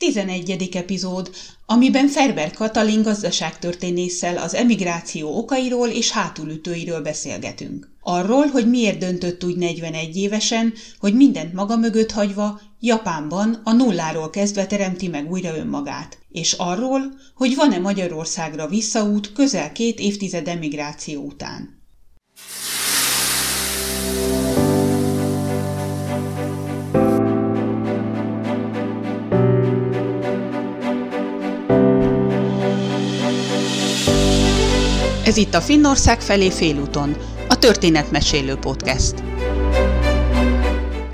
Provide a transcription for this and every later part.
11. epizód, amiben Ferber Katalin gazdaságtörténésszel az emigráció okairól és hátulütőiről beszélgetünk. Arról, hogy miért döntött úgy 41 évesen, hogy mindent maga mögött hagyva Japánban a nulláról kezdve teremti meg újra önmagát, és arról, hogy van-e Magyarországra visszaút közel két évtized emigráció után. Ez itt a Finnország felé félúton, a Történetmesélő Podcast.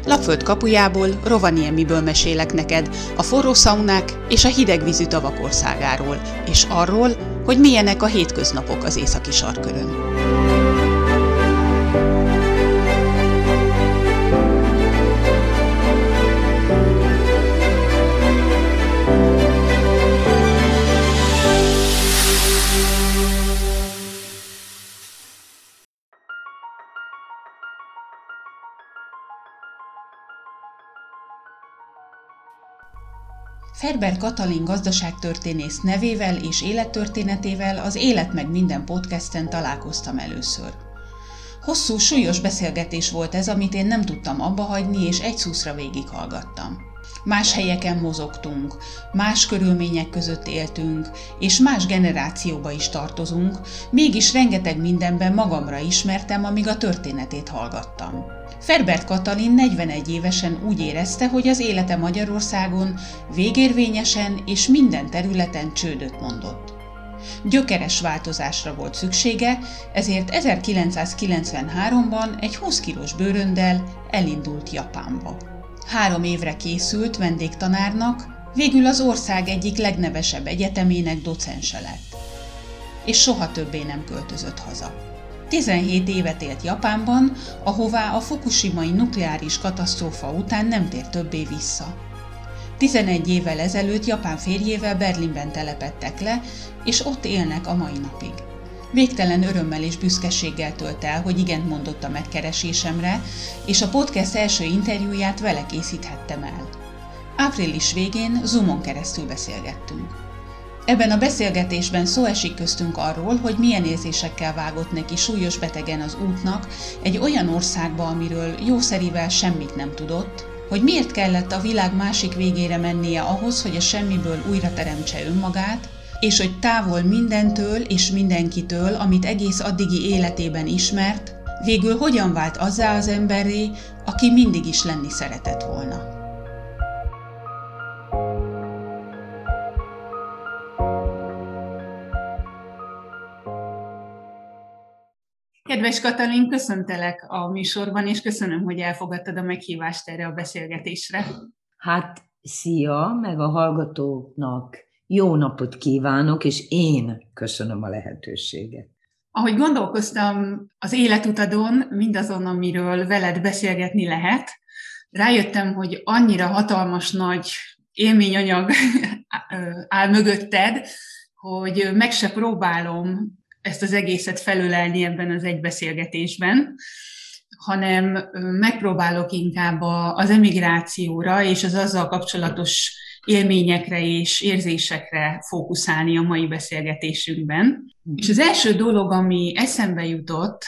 Lapföld kapujából, Rovaniemiből mesélek neked a forró szaunák és a hidegvízű tavak országáról, és arról, hogy milyenek a hétköznapok az északi sarkörön. Ferber Katalin gazdaságtörténész nevével és élettörténetével az Élet meg minden podcasten találkoztam először. Hosszú, súlyos beszélgetés volt ez, amit én nem tudtam abba hagyni, és egy szuszra végighallgattam. Más helyeken mozogtunk, más körülmények között éltünk, és más generációba is tartozunk, mégis rengeteg mindenben magamra ismertem, amíg a történetét hallgattam. Ferbert Katalin 41 évesen úgy érezte, hogy az élete Magyarországon végérvényesen és minden területen csődöt mondott. Gyökeres változásra volt szüksége, ezért 1993-ban egy 20 kilós bőröndel elindult Japánba. Három évre készült vendégtanárnak, végül az ország egyik legnevesebb egyetemének docense lett. És soha többé nem költözött haza. 17 évet élt Japánban, ahová a fukushimai nukleáris katasztrófa után nem tért többé vissza. 11 évvel ezelőtt japán férjével Berlinben telepettek le, és ott élnek a mai napig. Végtelen örömmel és büszkeséggel tölt el, hogy igent mondott a megkeresésemre, és a podcast első interjúját vele készíthettem el. Április végén Zoomon keresztül beszélgettünk. Ebben a beszélgetésben szó esik köztünk arról, hogy milyen érzésekkel vágott neki súlyos betegen az útnak egy olyan országba, amiről jószerivel semmit nem tudott, hogy miért kellett a világ másik végére mennie ahhoz, hogy a semmiből újra teremtse önmagát, és hogy távol mindentől és mindenkitől, amit egész addigi életében ismert, végül hogyan vált azzá az emberré, aki mindig is lenni szeretett volna. Kedves Katalin, köszöntelek a műsorban, és köszönöm, hogy elfogadtad a meghívást erre a beszélgetésre. Hát, szia, meg a hallgatóknak jó napot kívánok, és én köszönöm a lehetőséget. Ahogy gondolkoztam az életutadon, mindazon, amiről veled beszélgetni lehet, rájöttem, hogy annyira hatalmas nagy élményanyag áll mögötted, hogy meg se próbálom ezt az egészet felölelni ebben az egybeszélgetésben, hanem megpróbálok inkább az emigrációra és az azzal kapcsolatos élményekre és érzésekre fókuszálni a mai beszélgetésünkben. Mm. És az első dolog, ami eszembe jutott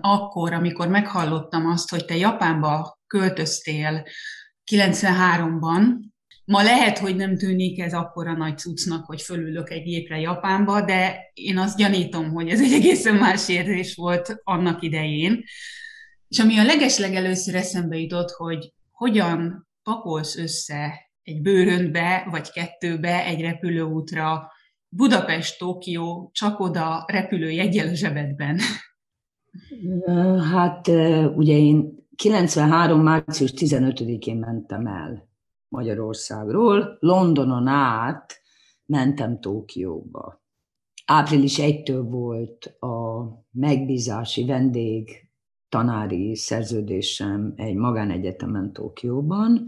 akkor, amikor meghallottam azt, hogy te Japánba költöztél 93-ban, Ma lehet, hogy nem tűnik ez akkora nagy cuccnak, hogy fölülök egy gépre Japánba, de én azt gyanítom, hogy ez egy egészen más érzés volt annak idején. És ami a legeslegelőször eszembe jutott, hogy hogyan pakolsz össze egy bőröntbe, vagy kettőbe egy repülőútra Budapest-Tokió, csak oda repülőjegyel a zsebedben. Hát ugye én 93. március 15-én mentem el Magyarországról, Londonon át mentem Tókióba. Április 1-től volt a megbízási vendég tanári szerződésem egy magánegyetemen Tókióban.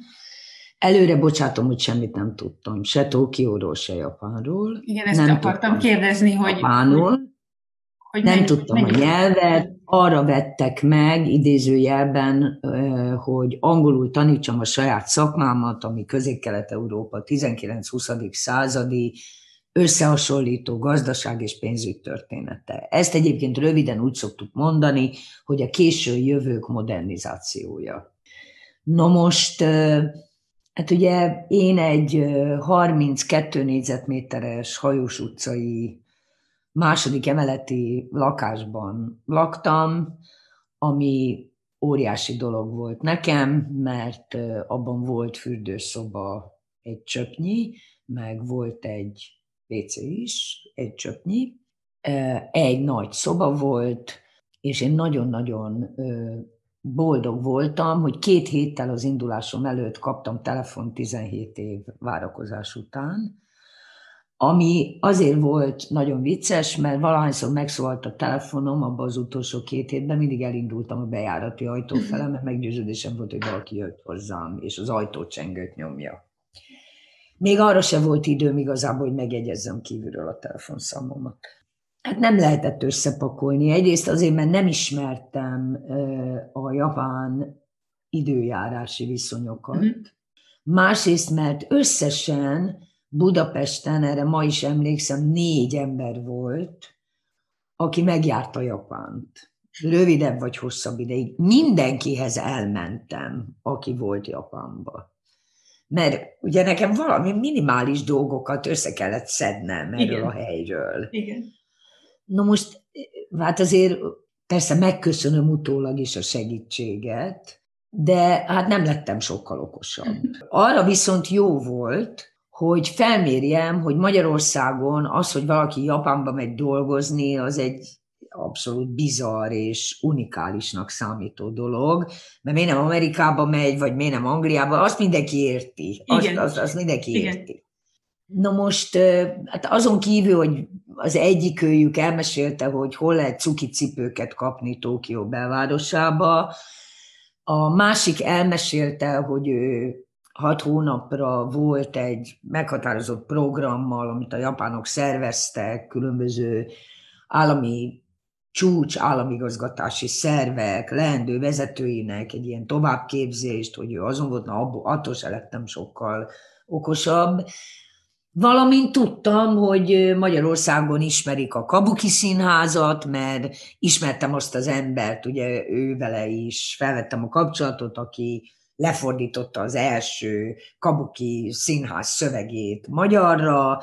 Előre bocsátom, hogy semmit nem tudtam, se Tókióról, se Japánról. Igen, ezt nem akartam kérdezni, hogy... Japánul. hogy nem, nem tudtam a nyelvet, arra vettek meg idézőjelben, hogy angolul tanítsam a saját szakmámat, ami közép-kelet-európa 19-20. századi összehasonlító gazdaság és pénzügy története. Ezt egyébként röviden úgy szoktuk mondani, hogy a késő jövők modernizációja. No most, hát ugye én egy 32 négyzetméteres hajós utcai második emeleti lakásban laktam, ami óriási dolog volt nekem, mert abban volt fürdőszoba egy csöpnyi, meg volt egy WC is, egy csöpnyi, egy nagy szoba volt, és én nagyon-nagyon boldog voltam, hogy két héttel az indulásom előtt kaptam telefon 17 év várakozás után, ami azért volt nagyon vicces, mert valahányszor megszólalt a telefonom abban az utolsó két hétben, mindig elindultam a bejárati ajtó mhm. fele, mert meggyőződésem volt, hogy valaki jött hozzám, és az ajtócsengőt nyomja. Még arra se volt időm igazából, hogy megjegyezzem kívülről a telefonszámomat. Hát nem lehetett összepakolni. Egyrészt azért, mert nem ismertem a japán időjárási viszonyokat. Mm. Másrészt, mert összesen Budapesten, erre ma is emlékszem, négy ember volt, aki megjárta Japánt. Rövidebb vagy hosszabb ideig. Mindenkihez elmentem, aki volt Japánban mert ugye nekem valami minimális dolgokat össze kellett szednem erről Igen. a helyről. Igen. No most, hát azért persze megköszönöm utólag is a segítséget, de hát nem lettem sokkal okosabb. Arra viszont jó volt, hogy felmérjem, hogy Magyarországon az, hogy valaki Japánba megy dolgozni, az egy abszolút bizarr és unikálisnak számító dolog, mert miért nem Amerikába megy, vagy miért nem Angliába, azt mindenki érti. Azt, Igen. azt, azt mindenki Igen. érti. Na most, hát azon kívül, hogy az egyik őjük elmesélte, hogy hol lehet cuki cipőket kapni Tokió belvárosába, a másik elmesélte, hogy ő hat hónapra volt egy meghatározott programmal, amit a japánok szerveztek, különböző állami csúcs államigazgatási szervek, leendő vezetőinek egy ilyen továbbképzést, hogy ő azon volt, na abból, attól se lettem sokkal okosabb. Valamint tudtam, hogy Magyarországon ismerik a Kabuki Színházat, mert ismertem azt az embert, ugye ő vele is felvettem a kapcsolatot, aki lefordította az első Kabuki Színház szövegét magyarra,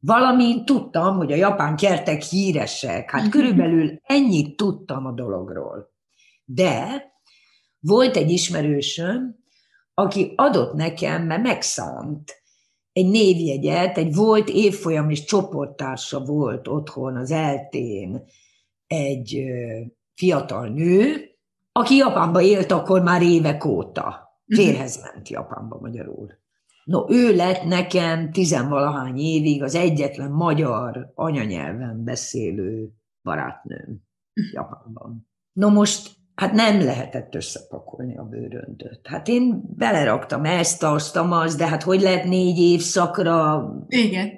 Valamint tudtam, hogy a japán kertek híresek. Hát körülbelül ennyit tudtam a dologról. De volt egy ismerősöm, aki adott nekem, mert megszánt egy névjegyet, egy volt évfolyam és csoporttársa volt otthon az eltén egy fiatal nő, aki Japánba élt akkor már évek óta. Mhm. Férhez ment Japánba magyarul. No, ő lett nekem tizenvalahány évig az egyetlen magyar anyanyelven beszélő barátnőm Japánban. No most, hát nem lehetett összepakolni a bőröndöt. Hát én beleraktam ezt, azt, azt, de hát hogy lehet négy évszakra Igen.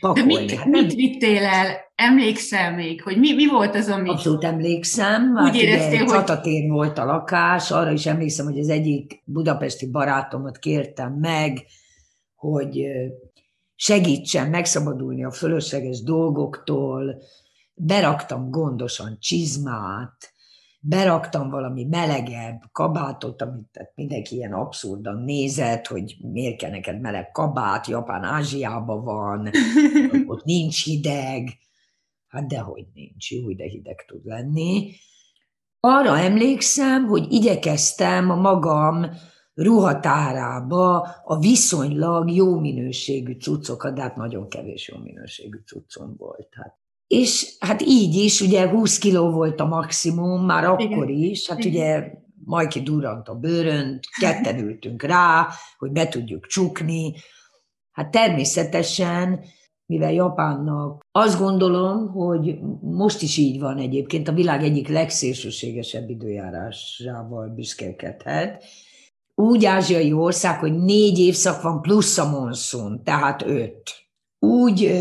pakolni? De mit, hát nem... mit vittél el? Emlékszel még, hogy mi, mi volt az, ami... Abszolút emlékszem. Úgy hát éreztél, hogy... Csatatér volt a lakás, arra is emlékszem, hogy az egyik budapesti barátomat kértem meg, hogy segítsen megszabadulni a fölösleges dolgoktól, beraktam gondosan csizmát, beraktam valami melegebb kabátot, amit tehát mindenki ilyen abszurdan nézett, hogy miért kell neked meleg kabát, Japán Ázsiában van, ott nincs hideg, hát dehogy nincs, jó, de hideg tud lenni. Arra emlékszem, hogy igyekeztem a magam ruhatárába a viszonylag jó minőségű cuccokat, de hát nagyon kevés jó minőségű cuccom volt. Hát. És hát így is, ugye 20 kiló volt a maximum, már akkor Igen. is, hát Igen. ugye Majki durrant a bőrön, ketten ültünk rá, hogy be tudjuk csukni. Hát természetesen, mivel Japánnak azt gondolom, hogy most is így van egyébként, a világ egyik legszélsőségesebb időjárásával büszkélkedhet, úgy ázsiai ország, hogy négy évszak van plusz a monszun, tehát öt. Úgy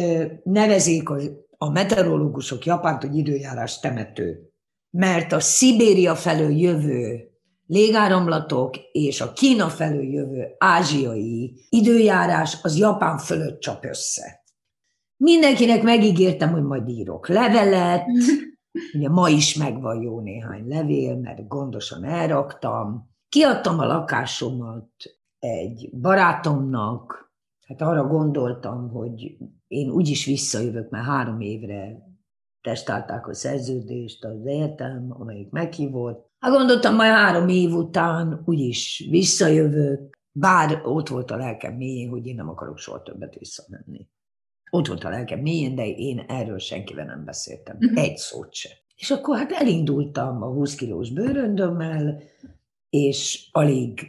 nevezik az a meteorológusok Japánt, hogy időjárás temető. Mert a Szibéria felől jövő légáramlatok és a Kína felől jövő ázsiai időjárás az Japán fölött csap össze. Mindenkinek megígértem, hogy majd írok levelet, ugye ma is megvan jó néhány levél, mert gondosan elraktam. Kiadtam a lakásomat egy barátomnak, hát arra gondoltam, hogy én úgyis visszajövök, mert három évre testálták a szerződést az egyetem, amelyik meghívott. Hát gondoltam, majd három év után úgyis visszajövök, bár ott volt a lelkem mélyén, hogy én nem akarok soha többet visszamenni. Ott volt a lelkem mélyén, de én erről senkivel nem beszéltem. Uh-huh. Egy szót se. És akkor hát elindultam a 20 kilós bőröndömmel, és alig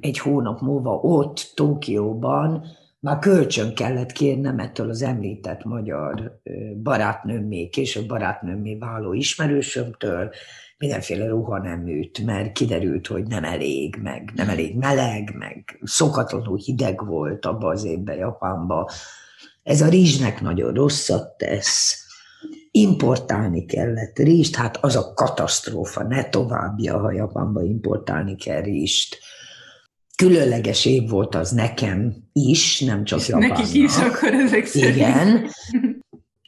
egy hónap múlva ott, Tókióban már kölcsön kellett kérnem ettől az említett magyar barátnőmmé, később barátnőmmé váló ismerősömtől, mindenféle ruhaneműt, mert kiderült, hogy nem elég, meg nem elég meleg, meg szokatlanul hideg volt abban az évben Japánban. Ez a rizsnek nagyon rosszat tesz, importálni kellett rizst, hát az a katasztrófa, ne továbbja, ha Japánba importálni kell rizst különleges év volt az nekem is, nem csak Japánnak. Nekik is akkor ezek szerint. Igen.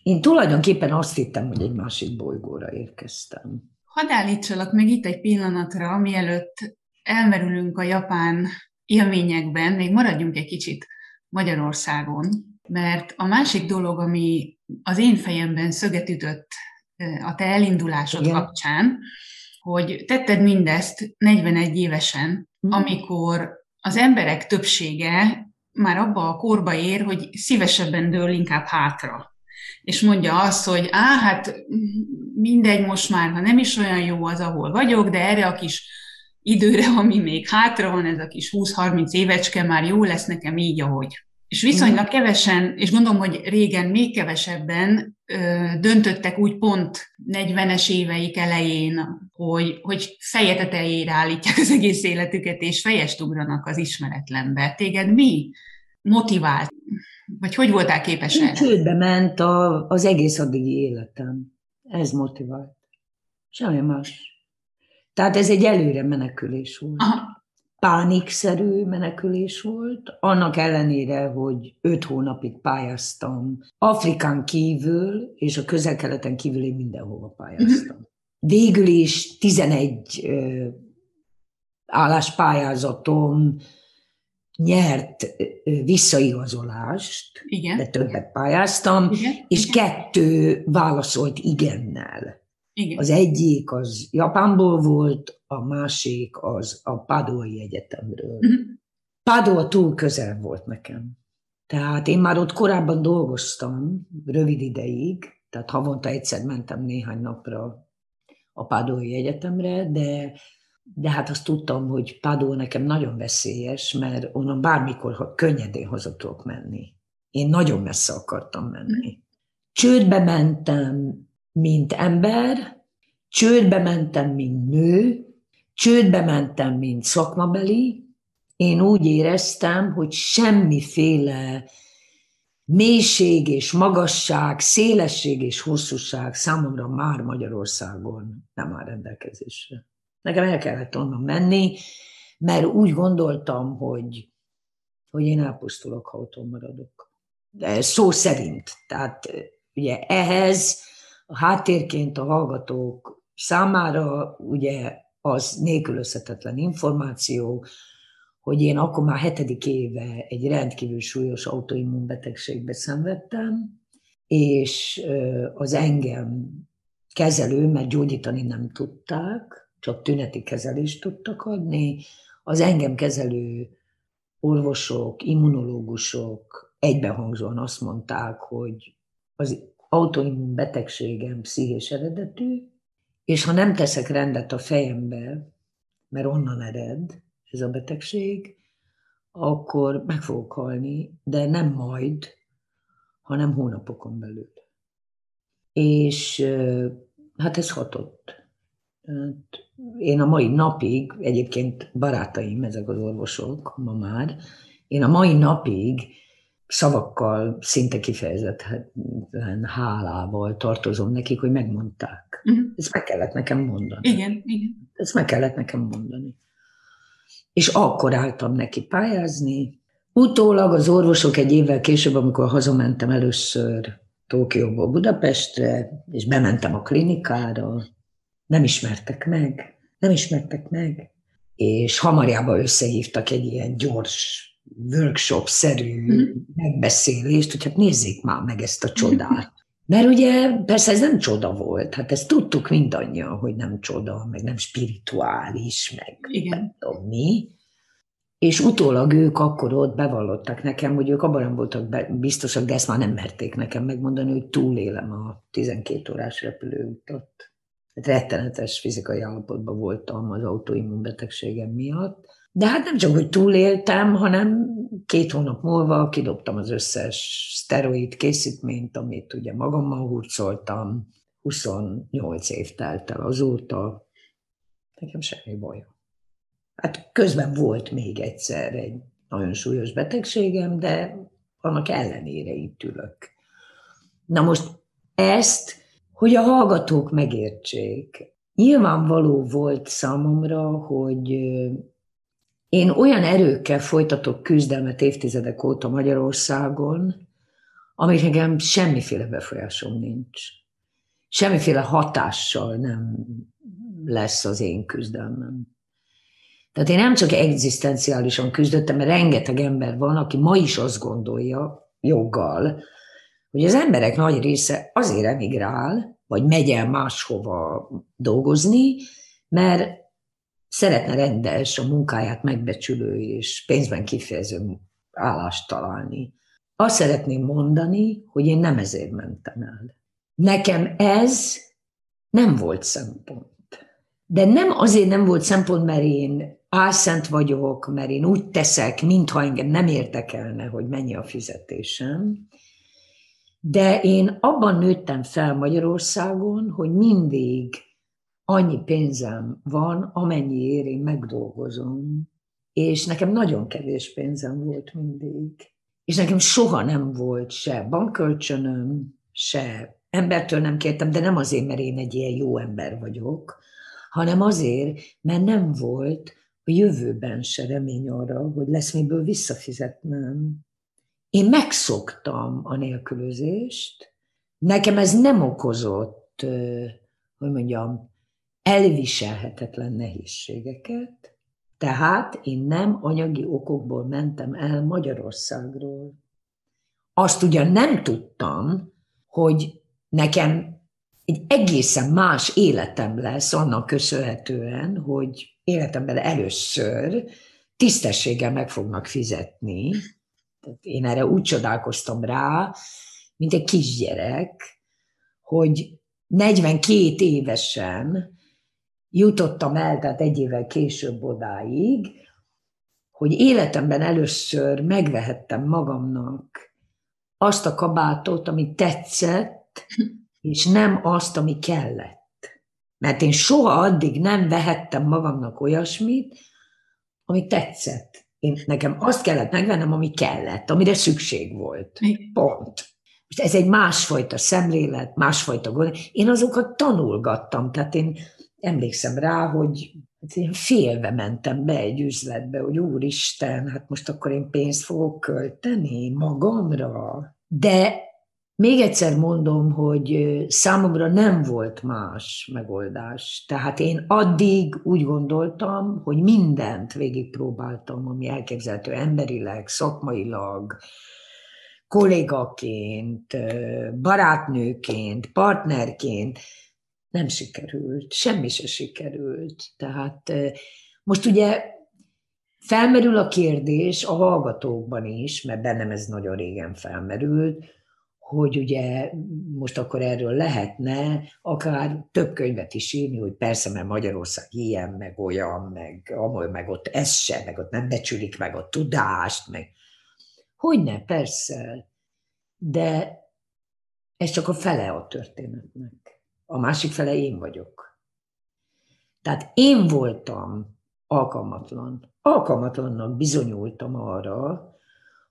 Én tulajdonképpen azt hittem, hogy egy másik bolygóra érkeztem. Hadd állítsalak meg itt egy pillanatra, mielőtt elmerülünk a japán élményekben, még maradjunk egy kicsit Magyarországon, mert a másik dolog, ami az én fejemben szöget ütött a te elindulásod Igen. kapcsán, hogy tetted mindezt 41 évesen, mhm. amikor az emberek többsége már abba a korba ér, hogy szívesebben dől inkább hátra. És mondja azt, hogy á, hát mindegy most már, ha nem is olyan jó az, ahol vagyok, de erre a kis időre, ami még hátra van, ez a kis 20-30 évecske már jó lesz nekem így, ahogy és viszonylag mhm. kevesen, és gondolom, hogy régen még kevesebben ö, döntöttek úgy pont 40-es éveik elején, hogy, hogy feje tetejére állítják az egész életüket, és fejest ugranak az ismeretlenbe. Téged mi motivált? Vagy hogy voltál képes erre? Csődbe ment a, az egész addigi életem. Ez motivált. Semmi más. Tehát ez egy előre menekülés volt. Aha pánikszerű menekülés volt, annak ellenére, hogy öt hónapig pályáztam Afrikán kívül, és a közel-keleten kívül én mindenhova pályáztam. Mhm. Végül is 11 ö, álláspályázatom nyert visszaigazolást, Igen. de többet pályáztam, Igen. és Igen. kettő válaszolt igennel. Igen. Az egyik az Japánból volt, a másik az a Padói Egyetemről. Uh-huh. Padua túl közel volt nekem. Tehát én már ott korábban dolgoztam, rövid ideig, tehát havonta egyszer mentem néhány napra a Padói Egyetemre, de, de hát azt tudtam, hogy Padua nekem nagyon veszélyes, mert onnan bármikor ha könnyedén haza tudok menni. Én nagyon messze akartam menni. Csődbe mentem, mint ember, csődbe mentem, mint nő, csődbe mentem, mint szakmabeli, én úgy éreztem, hogy semmiféle mélység és magasság, szélesség és hosszúság számomra már Magyarországon nem áll rendelkezésre. Nekem el kellett onnan menni, mert úgy gondoltam, hogy, hogy én elpusztulok, ha otthon maradok. De szó szerint. Tehát ugye ehhez a háttérként a hallgatók számára ugye az nélkülözhetetlen információ, hogy én akkor már hetedik éve egy rendkívül súlyos autoimmunbetegségbe szenvedtem, és az engem kezelő, mert gyógyítani nem tudták, csak tüneti kezelést tudtak adni, az engem kezelő orvosok, immunológusok egybehangzóan azt mondták, hogy az autoimmun betegségem pszichés eredetű, és ha nem teszek rendet a fejembe, mert onnan ered ez a betegség, akkor meg fogok halni, de nem majd, hanem hónapokon belül. És hát ez hatott. Hát én a mai napig, egyébként barátaim, ezek az orvosok ma már, én a mai napig szavakkal, szinte kifejezetten hálával tartozom nekik, hogy megmondták. Uh-huh. Ezt meg kellett nekem mondani. Igen, igen. Ezt meg kellett nekem mondani. És akkor álltam neki pályázni. Utólag az orvosok egy évvel később, amikor hazamentem először Tokióból Budapestre, és bementem a klinikára, nem ismertek meg, nem ismertek meg, és hamarjában összehívtak egy ilyen gyors workshop-szerű mm. megbeszélést, hogy hát nézzék már meg ezt a csodát. Mert ugye persze ez nem csoda volt, hát ezt tudtuk mindannyian, hogy nem csoda, meg nem spirituális, meg Igen. nem tudom mi. És utólag ők akkor ott bevallottak nekem, hogy ők abban nem voltak biztosak, de ezt már nem merték nekem megmondani, hogy túlélem a 12 órás repülőutat. Rettenetes fizikai állapotban voltam az autoimmunbetegségem miatt. De hát nem csak, hogy túléltem, hanem két hónap múlva kidobtam az összes szteroid készítményt, amit ugye magammal hurcoltam. 28 év telt el azóta. Nekem semmi baj. Hát közben volt még egyszer egy nagyon súlyos betegségem, de annak ellenére itt ülök. Na most ezt, hogy a hallgatók megértsék. Nyilvánvaló volt számomra, hogy én olyan erőkkel folytatok küzdelmet évtizedek óta Magyarországon, amire nekem semmiféle befolyásom nincs. Semmiféle hatással nem lesz az én küzdelmem. Tehát én nem csak egzisztenciálisan küzdöttem, mert rengeteg ember van, aki ma is azt gondolja, joggal, hogy az emberek nagy része azért emigrál, vagy megy el máshova dolgozni, mert szeretne rendes, a munkáját megbecsülő és pénzben kifejező állást találni. Azt szeretném mondani, hogy én nem ezért mentem el. Nekem ez nem volt szempont. De nem azért nem volt szempont, mert én álszent vagyok, mert én úgy teszek, mintha engem nem érdekelne, hogy mennyi a fizetésem. De én abban nőttem fel Magyarországon, hogy mindig annyi pénzem van, amennyiért én megdolgozom. És nekem nagyon kevés pénzem volt mindig. És nekem soha nem volt se bankkölcsönöm, se embertől nem kértem, de nem azért, mert én egy ilyen jó ember vagyok, hanem azért, mert nem volt a jövőben se remény arra, hogy lesz miből visszafizetnem. Én megszoktam a nélkülözést, nekem ez nem okozott, hogy mondjam, elviselhetetlen nehézségeket, tehát én nem anyagi okokból mentem el Magyarországról. Azt ugyan nem tudtam, hogy nekem egy egészen más életem lesz annak köszönhetően, hogy életemben először tisztességgel meg fognak fizetni. Én erre úgy csodálkoztam rá, mint egy kisgyerek, hogy 42 évesen jutottam el, tehát egy évvel később odáig, hogy életemben először megvehettem magamnak azt a kabátot, ami tetszett, és nem azt, ami kellett. Mert én soha addig nem vehettem magamnak olyasmit, ami tetszett. Én, nekem azt kellett megvennem, ami kellett, amire szükség volt. Pont. Most ez egy másfajta szemlélet, másfajta gond. Én azokat tanulgattam, tehát én emlékszem rá, hogy hát én félve mentem be egy üzletbe, hogy úristen, hát most akkor én pénzt fogok költeni magamra. De még egyszer mondom, hogy számomra nem volt más megoldás. Tehát én addig úgy gondoltam, hogy mindent végigpróbáltam, ami elképzelhető emberileg, szakmailag, kollégaként, barátnőként, partnerként, nem sikerült, semmi se sikerült. Tehát most ugye felmerül a kérdés a hallgatókban is, mert bennem ez nagyon régen felmerült, hogy ugye most akkor erről lehetne akár több könyvet is írni, hogy persze, mert Magyarország ilyen, meg olyan, meg amolyan, meg ott ez se, meg ott nem becsülik meg a tudást, meg hogyne, persze, de ez csak a fele a történetnek a másik fele én vagyok. Tehát én voltam alkalmatlan. Alkalmatlannak bizonyultam arra,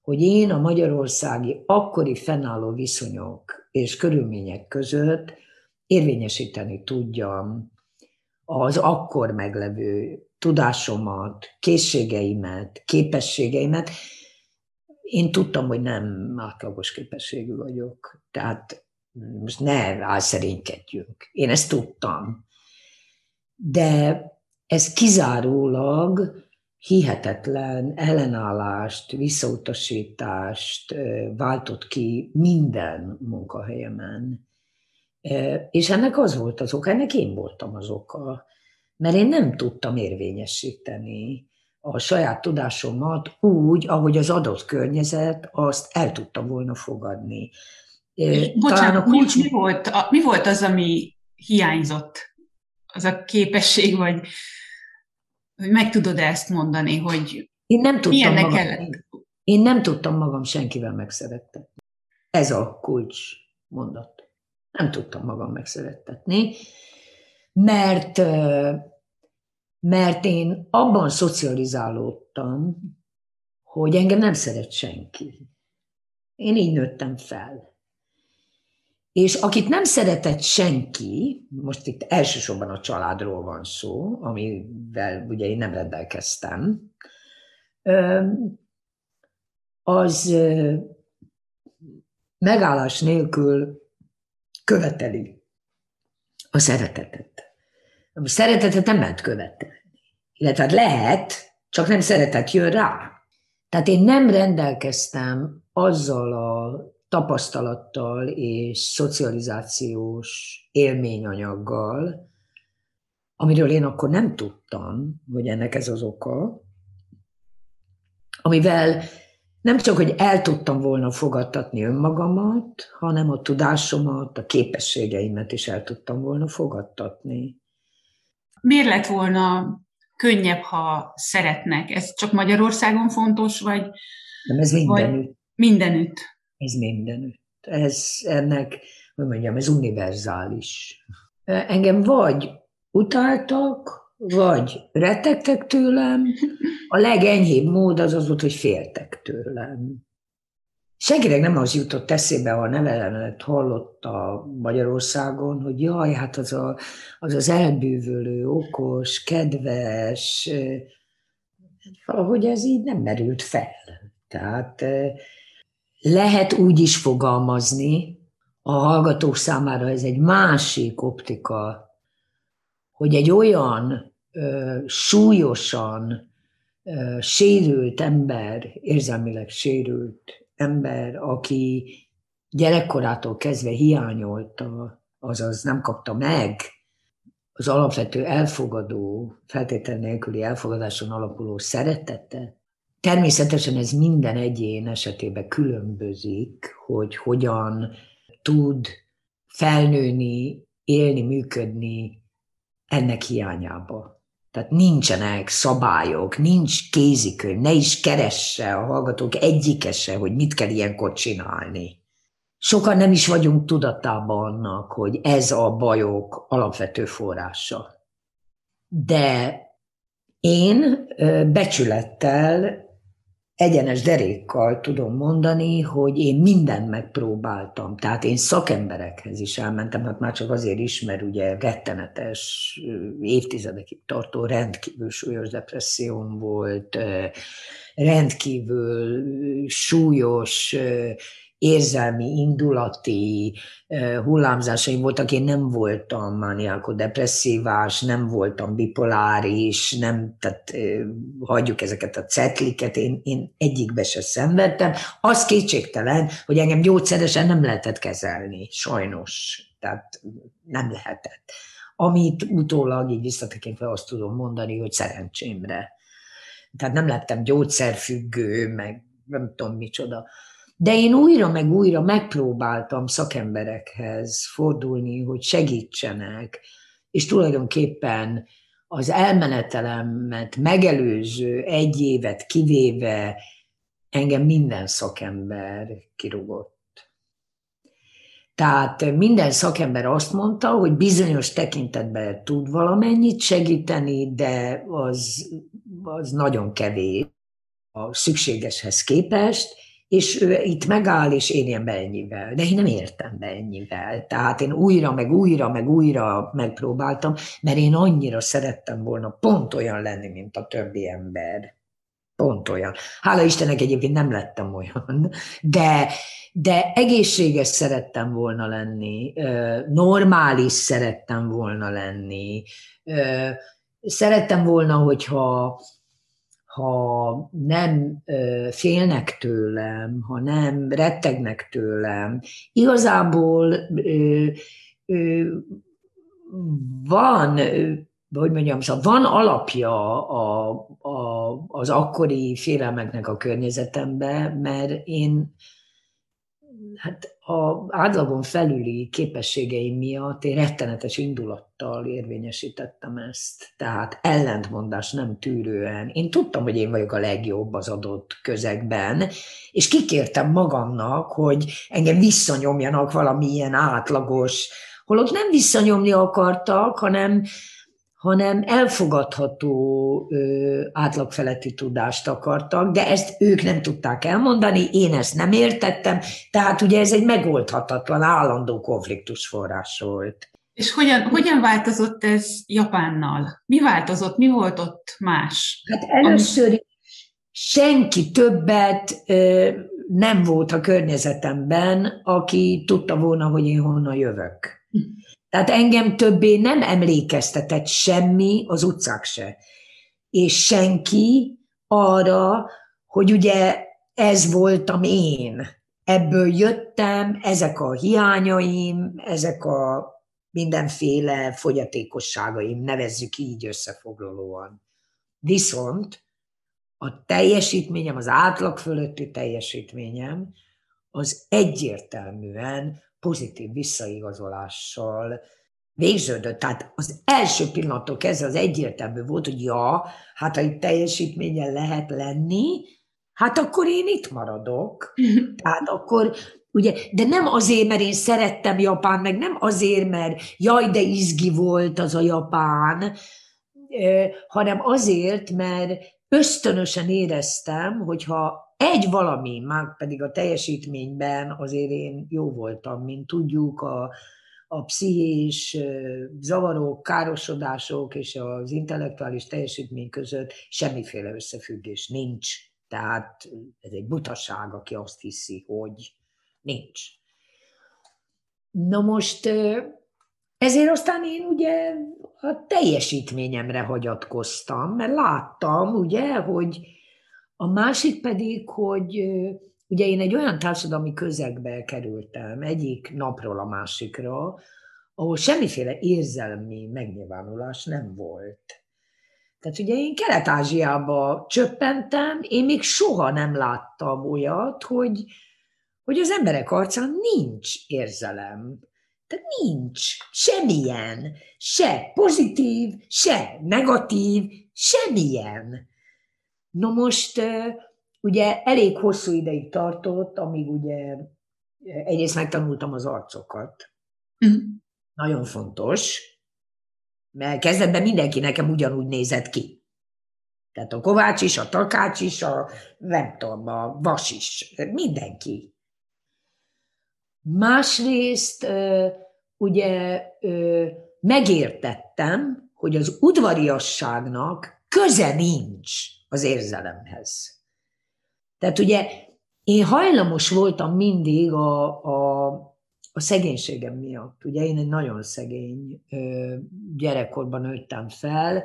hogy én a magyarországi akkori fennálló viszonyok és körülmények között érvényesíteni tudjam az akkor meglevő tudásomat, készségeimet, képességeimet. Én tudtam, hogy nem átlagos képességű vagyok. Tehát most ne álszerénykedjünk. Én ezt tudtam. De ez kizárólag hihetetlen ellenállást, visszautasítást váltott ki minden munkahelyemen. És ennek az volt az oka, ennek én voltam az oka, mert én nem tudtam érvényesíteni a saját tudásomat úgy, ahogy az adott környezet azt el tudta volna fogadni. Bocsánat, a kulcs... mi, volt, a, mi volt az, ami hiányzott? Az a képesség, vagy hogy meg tudod ezt mondani, hogy én nem tudtam magam, kellett? Én nem tudtam magam senkivel megszerettetni. Ez a kulcs mondat. Nem tudtam magam megszerettetni, mert, mert én abban szocializálódtam, hogy engem nem szeret senki. Én így nőttem fel. És akit nem szeretett senki, most itt elsősorban a családról van szó, amivel ugye én nem rendelkeztem, az megállás nélkül követeli a szeretetet. A szeretetet nem lehet követelni. Illetve hát lehet, csak nem szeretet jön rá. Tehát én nem rendelkeztem azzal a tapasztalattal és szocializációs élményanyaggal, amiről én akkor nem tudtam, hogy ennek ez az oka, amivel nem csak, hogy el tudtam volna fogadtatni önmagamat, hanem a tudásomat, a képességeimet is el tudtam volna fogadtatni. Miért lett volna könnyebb, ha szeretnek? Ez csak Magyarországon fontos, vagy... Nem, ez mindenütt. Vagy mindenütt. Ez mindenütt. Ez ennek, hogy mondjam, ez univerzális. Engem vagy utáltak, vagy rettegtek tőlem, a legenyhébb mód az az volt, hogy féltek tőlem. Senkinek nem az jutott eszébe, ha a nevelemet hallotta Magyarországon, hogy jaj, hát az, a, az az elbűvölő, okos, kedves, valahogy ez így nem merült fel. Tehát lehet úgy is fogalmazni, a hallgatók számára ez egy másik optika, hogy egy olyan ö, súlyosan ö, sérült ember, érzelmileg sérült ember, aki gyerekkorától kezdve hiányolta, azaz nem kapta meg az alapvető elfogadó, feltétel nélküli elfogadáson alapuló szeretetet, Természetesen ez minden egyén esetében különbözik, hogy hogyan tud felnőni, élni, működni ennek hiányába. Tehát nincsenek szabályok, nincs kézikönyv, ne is keresse a hallgatók egyike hogy mit kell ilyenkor csinálni. Sokan nem is vagyunk tudatában annak, hogy ez a bajok alapvető forrása. De én becsülettel egyenes derékkal tudom mondani, hogy én mindent megpróbáltam. Tehát én szakemberekhez is elmentem, hát már csak azért is, mert ugye rettenetes, évtizedekig tartó rendkívül súlyos depresszióm volt, rendkívül súlyos érzelmi, indulati hullámzásaim voltak. Én nem voltam mániáko-depresszívás, nem voltam bipoláris, nem, tehát hagyjuk ezeket a cetliket, én, én egyikbe se szenvedtem. Az kétségtelen, hogy engem gyógyszeresen nem lehetett kezelni, sajnos. Tehát nem lehetett. Amit utólag így visszatekintve azt tudom mondani, hogy szerencsémre. Tehát nem lettem gyógyszerfüggő, meg nem tudom micsoda de én újra meg újra megpróbáltam szakemberekhez fordulni, hogy segítsenek, és tulajdonképpen az elmenetelemet megelőző egy évet kivéve engem minden szakember kirúgott. Tehát minden szakember azt mondta, hogy bizonyos tekintetben tud valamennyit segíteni, de az, az nagyon kevés a szükségeshez képest, és ő itt megáll, és érjen be ennyivel. De én nem értem be ennyivel. Tehát én újra, meg újra, meg újra megpróbáltam, mert én annyira szerettem volna pont olyan lenni, mint a többi ember. Pont olyan. Hála Istennek egyébként nem lettem olyan, de, de egészséges szerettem volna lenni, normális szerettem volna lenni, szerettem volna, hogyha ha nem félnek tőlem, ha nem rettegnek tőlem. Igazából van, hogy mondjam, szóval van alapja a, a, az akkori félelmeknek a környezetemben, mert én hát a átlagon felüli képességeim miatt én rettenetes indulattal érvényesítettem ezt. Tehát ellentmondás nem tűrően. Én tudtam, hogy én vagyok a legjobb az adott közegben, és kikértem magamnak, hogy engem visszanyomjanak valamilyen átlagos, holott nem visszanyomni akartak, hanem hanem elfogadható ö, átlagfeletti tudást akartak, de ezt ők nem tudták elmondani, én ezt nem értettem, tehát ugye ez egy megoldhatatlan, állandó konfliktus forrás volt. És hogyan, hogyan változott ez Japánnal? Mi változott, mi volt ott más? Hát először Ami... senki többet ö, nem volt a környezetemben, aki tudta volna, hogy én honnan jövök. Hm. Tehát engem többé nem emlékeztetett semmi, az utcák se. És senki arra, hogy ugye ez voltam én. Ebből jöttem, ezek a hiányaim, ezek a mindenféle fogyatékosságaim, nevezzük így összefoglalóan. Viszont a teljesítményem, az átlag fölötti teljesítményem, az egyértelműen pozitív visszaigazolással végződött. Tehát az első pillanattól kezdve az egyértelmű volt, hogy ja, hát ha itt teljesítményen lehet lenni, hát akkor én itt maradok. Tehát akkor, ugye, de nem azért, mert én szerettem Japán, meg nem azért, mert jaj, de izgi volt az a Japán, hanem azért, mert ösztönösen éreztem, hogyha egy valami, már pedig a teljesítményben azért én jó voltam, mint tudjuk, a, a pszichés zavarok, károsodások és az intellektuális teljesítmény között semmiféle összefüggés nincs. Tehát ez egy butaság, aki azt hiszi, hogy nincs. Na most ezért aztán én ugye a teljesítményemre hagyatkoztam, mert láttam ugye, hogy a másik pedig, hogy ugye én egy olyan társadalmi közegbe kerültem egyik napról a másikra, ahol semmiféle érzelmi megnyilvánulás nem volt. Tehát ugye én Kelet-Ázsiába csöppentem, én még soha nem láttam olyat, hogy, hogy az emberek arcán nincs érzelem. Tehát nincs semmilyen, se pozitív, se negatív, semmilyen. No most ugye elég hosszú ideig tartott, amíg ugye egyrészt megtanultam az arcokat. Mm. Nagyon fontos, mert kezdetben mindenki nekem ugyanúgy nézett ki. Tehát a Kovács is, a Takács is, a nem tudom, a Vas is, mindenki. Másrészt ugye megértettem, hogy az udvariasságnak köze nincs az érzelemhez. Tehát ugye én hajlamos voltam mindig a, a, a szegénységem miatt. Ugye én egy nagyon szegény gyerekkorban nőttem fel,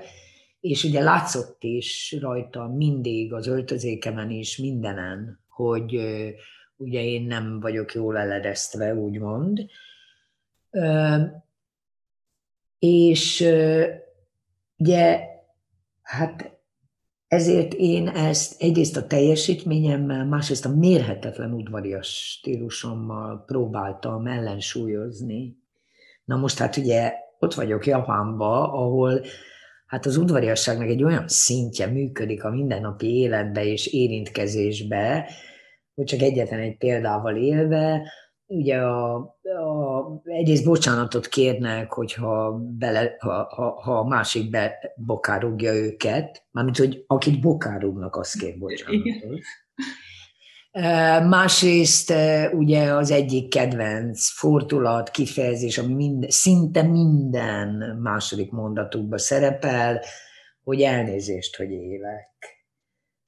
és ugye látszott is rajta mindig az öltözékemen is, mindenen, hogy ugye én nem vagyok jól eledeztve, úgymond. És ugye, hát ezért én ezt egyrészt a teljesítményemmel, másrészt a mérhetetlen udvarias stílusommal próbáltam ellensúlyozni. Na most hát ugye ott vagyok Japánba, ahol hát az udvariasságnak egy olyan szintje működik a mindennapi életbe és érintkezésbe, hogy csak egyetlen egy példával élve, ugye a, a, egyrészt bocsánatot kérnek, hogyha, bele, ha, ha, ha a másik be bokárugja őket, mármint, hogy akit bokárugnak, azt kér bocsánatot. Másrészt ugye az egyik kedvenc fordulat, kifejezés, ami minden, szinte minden második mondatukban szerepel, hogy elnézést, hogy élek.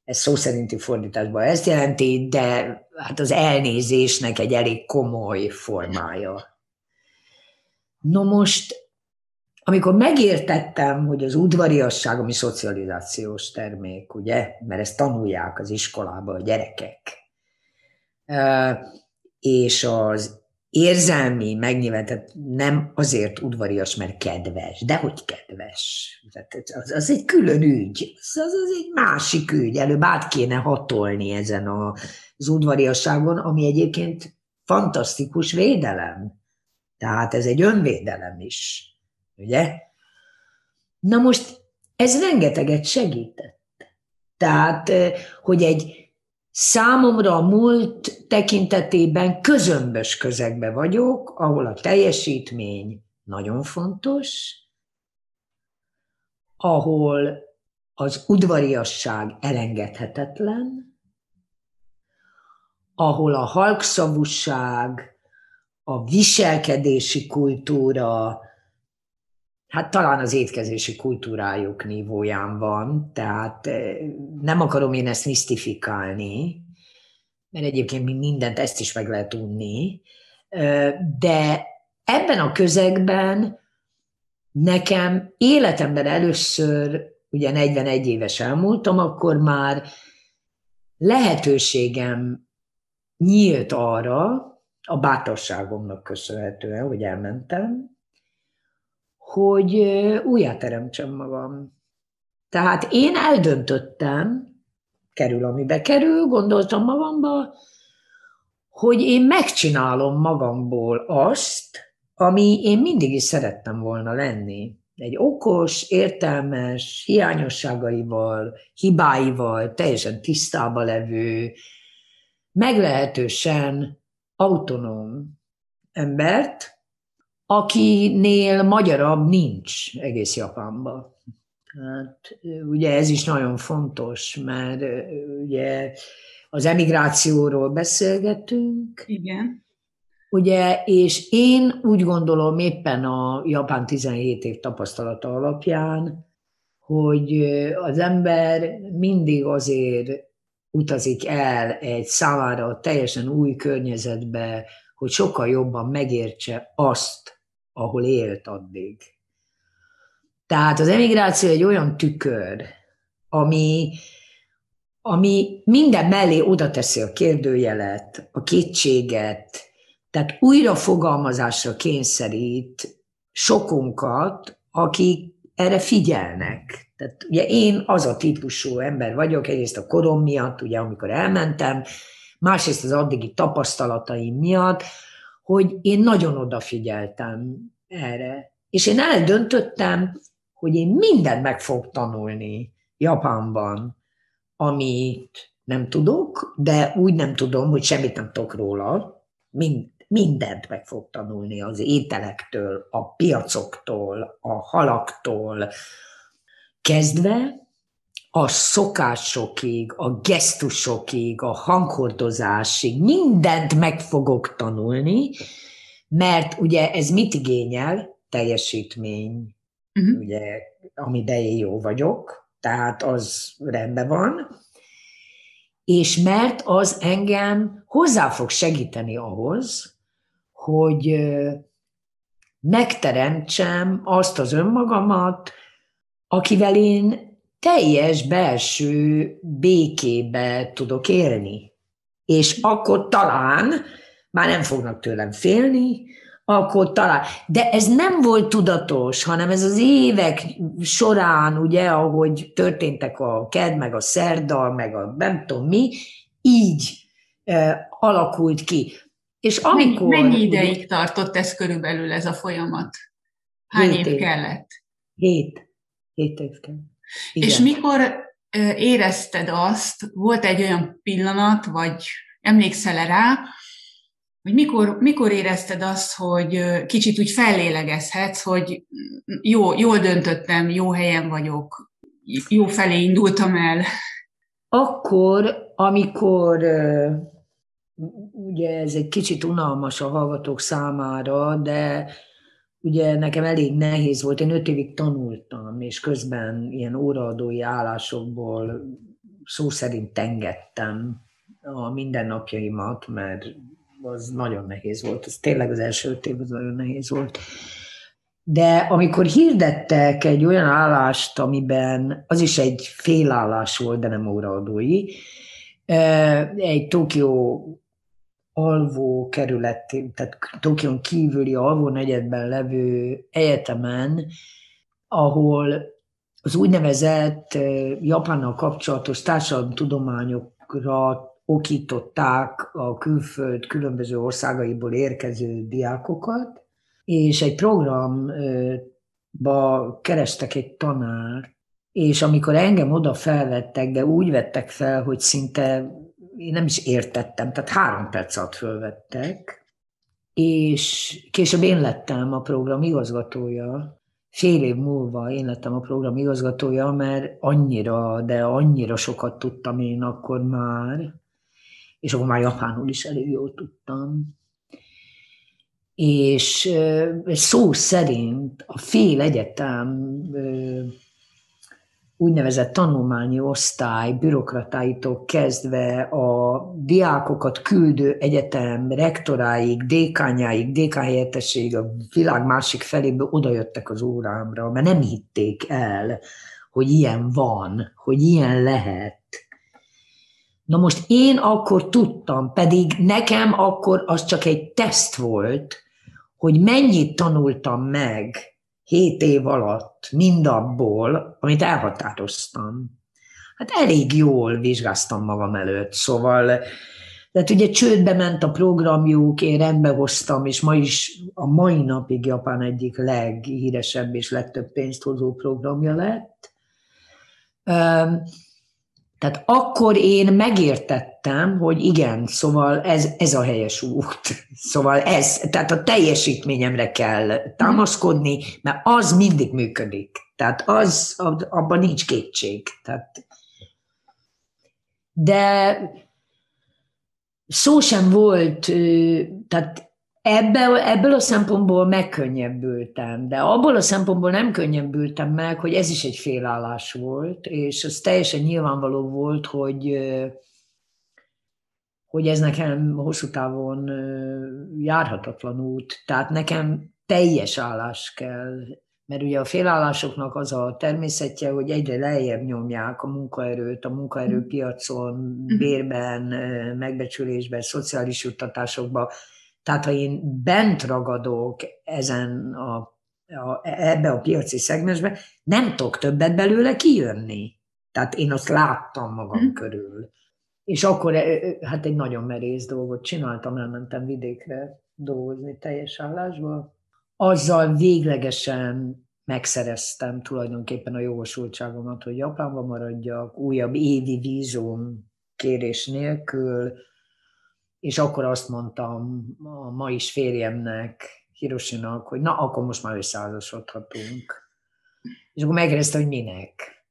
Ez szó szerinti fordításban ezt jelenti, de hát az elnézésnek egy elég komoly formája. No most, amikor megértettem, hogy az udvariasság, ami szocializációs termék, ugye, mert ezt tanulják az iskolában a gyerekek, és az érzelmi megnyilvánítás nem azért udvarias, mert kedves, de hogy kedves. Az, az egy külön ügy, az, az egy másik ügy. Előbb át kéne hatolni ezen az udvariasságon, ami egyébként fantasztikus védelem. Tehát ez egy önvédelem is, ugye? Na most ez rengeteget segített. Tehát, hogy egy Számomra a múlt tekintetében közömbös közegbe vagyok, ahol a teljesítmény nagyon fontos, ahol az udvariasság elengedhetetlen, ahol a halkszavúság, a viselkedési kultúra, hát talán az étkezési kultúrájuk nívóján van, tehát eh, nem akarom én ezt misztifikálni, mert egyébként mindent ezt is meg lehet unni, de ebben a közegben nekem életemben először, ugye 41 éves elmúltam, akkor már lehetőségem nyílt arra, a bátorságomnak köszönhetően, hogy elmentem, hogy újjáteremtsem magam. Tehát én eldöntöttem, kerül, amibe kerül, gondoltam magamba, hogy én megcsinálom magamból azt, ami én mindig is szerettem volna lenni. Egy okos, értelmes, hiányosságaival, hibáival, teljesen tisztába levő, meglehetősen autonóm embert, akinél magyarabb nincs egész Japánban. Hát, ugye ez is nagyon fontos, mert ugye az emigrációról beszélgetünk. Igen. Ugye, és én úgy gondolom éppen a Japán 17 év tapasztalata alapján, hogy az ember mindig azért utazik el egy számára teljesen új környezetbe, hogy sokkal jobban megértse azt, ahol élt addig. Tehát az emigráció egy olyan tükör, ami, ami minden mellé oda teszi a kérdőjelet, a kétséget, tehát újra fogalmazásra kényszerít sokunkat, akik erre figyelnek. Tehát ugye én az a típusú ember vagyok, egyrészt a korom miatt, ugye amikor elmentem, másrészt az addigi tapasztalataim miatt, hogy én nagyon odafigyeltem erre. És én eldöntöttem, hogy én mindent meg fogok tanulni Japánban, amit nem tudok, de úgy nem tudom, hogy semmit nem tudok róla. Mind, mindent meg fog tanulni az ételektől, a piacoktól, a halaktól, kezdve a szokásokig, a gesztusokig, a hanghordozásig, mindent meg fogok tanulni, mert ugye ez mit igényel? Teljesítmény, uh-huh. ugye, amiben én jó vagyok, tehát az rendben van, és mert az engem hozzá fog segíteni ahhoz, hogy megteremtsem azt az önmagamat, akivel én teljes belső békébe tudok élni. És akkor talán már nem fognak tőlem félni, akkor talán. De ez nem volt tudatos, hanem ez az évek során, ugye, ahogy történtek a ked, meg a szerda, meg a nem tudom mi, így e, alakult ki. És amikor... Mennyi, ideig ugye, tartott ez körülbelül ez a folyamat? Hány év, év kellett? Hét. Hét év kellett. Igen. És mikor érezted azt, volt egy olyan pillanat, vagy emlékszel rá, hogy mikor, mikor érezted azt, hogy kicsit úgy fellélegezhetsz, hogy jó, jól döntöttem, jó helyen vagyok, jó felé indultam el? Akkor, amikor ugye ez egy kicsit unalmas a hallgatók számára, de ugye nekem elég nehéz volt, én öt évig tanultam, és közben ilyen óraadói állásokból szó szerint tengettem a mindennapjaimat, mert az nagyon nehéz volt, ez tényleg az első öt év az nagyon nehéz volt. De amikor hirdettek egy olyan állást, amiben az is egy félállás volt, de nem óraadói, egy Tokió alvó kerület, tehát Tokion kívüli alvó negyedben levő egyetemen, ahol az úgynevezett Japánnal kapcsolatos társadalomtudományokra okították a külföld különböző országaiból érkező diákokat, és egy programba kerestek egy tanár, és amikor engem oda felvettek, de úgy vettek fel, hogy szinte én nem is értettem, tehát három perc alatt fölvettek, és később én lettem a program igazgatója, fél év múlva én lettem a program igazgatója, mert annyira, de annyira sokat tudtam én akkor már, és akkor már japánul is elég jól tudtam. És szó szerint a fél egyetem úgynevezett tanulmányi osztály bürokratáitól kezdve a diákokat küldő egyetem rektoráig, dékányáig, dékányhelyetteség a világ másik feléből odajöttek az órámra, mert nem hitték el, hogy ilyen van, hogy ilyen lehet. Na most én akkor tudtam, pedig nekem akkor az csak egy teszt volt, hogy mennyit tanultam meg hét év alatt mindabból, amit elhatároztam. Hát elég jól vizsgáztam magam előtt, szóval tehát ugye csődbe ment a programjuk, én rendbe hoztam, és ma is a mai napig Japán egyik leghíresebb és legtöbb pénzt hozó programja lett. Tehát akkor én megértettem, hogy igen, szóval ez, ez a helyes út. Szóval ez, tehát a teljesítményemre kell támaszkodni, mert az mindig működik. Tehát az, abban nincs kétség. Tehát, de szó sem volt, tehát Ebből, ebből a szempontból megkönnyebbültem, de abból a szempontból nem könnyebbültem meg, hogy ez is egy félállás volt, és az teljesen nyilvánvaló volt, hogy, hogy ez nekem hosszú távon járhatatlan út. Tehát nekem teljes állás kell, mert ugye a félállásoknak az a természetje, hogy egyre lejjebb nyomják a munkaerőt, a munkaerőpiacon, mhm. bérben, megbecsülésben, szociális juttatásokban, tehát ha én bent ragadok ezen a, a, ebbe a piaci szegmensbe, nem tudok többet belőle kijönni. Tehát én azt láttam magam mm. körül. És akkor hát egy nagyon merész dolgot csináltam, elmentem vidékre dolgozni teljes állásba. Azzal véglegesen megszereztem tulajdonképpen a jogosultságomat, hogy Japánba maradjak, újabb évi vízum kérés nélkül, és akkor azt mondtam a ma is férjemnek, Hirosinak, hogy na, akkor most már összeházasodhatunk. És akkor megkérdezte, hogy minek.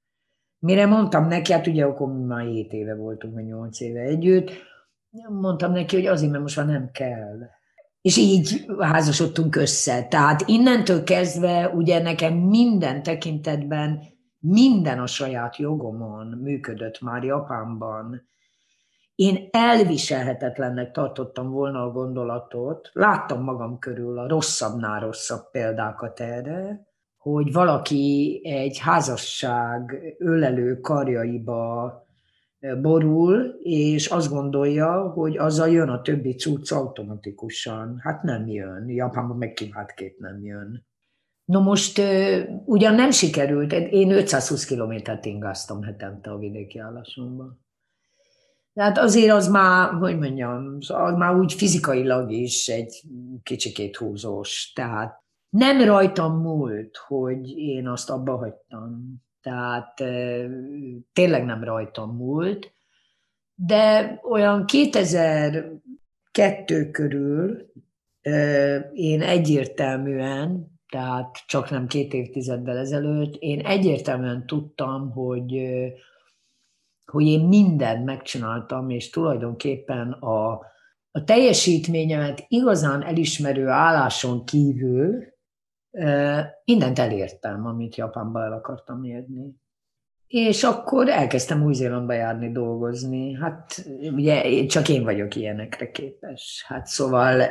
Mire mondtam neki, hát ugye akkor már 7 éve voltunk, vagy 8 éve együtt, mondtam neki, hogy azért, mert most már nem kell. És így házasodtunk össze. Tehát innentől kezdve ugye nekem minden tekintetben minden a saját jogomon működött már Japánban én elviselhetetlennek tartottam volna a gondolatot, láttam magam körül a rosszabbnál rosszabb példákat erre, hogy valaki egy házasság ölelő karjaiba borul, és azt gondolja, hogy azzal jön a többi cucc automatikusan. Hát nem jön. Japánban meg kiváltképp nem jön. No most ugyan nem sikerült, én 520 kilométert ingáztam hetente a vidéki állásomban. Tehát azért az már, hogy mondjam, az már úgy fizikailag is egy kicsikét húzós. Tehát nem rajtam múlt, hogy én azt abba hagytam. Tehát tényleg nem rajtam múlt, de olyan 2002 körül én egyértelműen, tehát csak nem két évtizeddel ezelőtt, én egyértelműen tudtam, hogy hogy én mindent megcsináltam, és tulajdonképpen a a teljesítményemet igazán elismerő álláson kívül mindent elértem, amit Japánba el akartam érni. És akkor elkezdtem Új-Zélandba járni, dolgozni. Hát ugye csak én vagyok ilyenekre képes. Hát szóval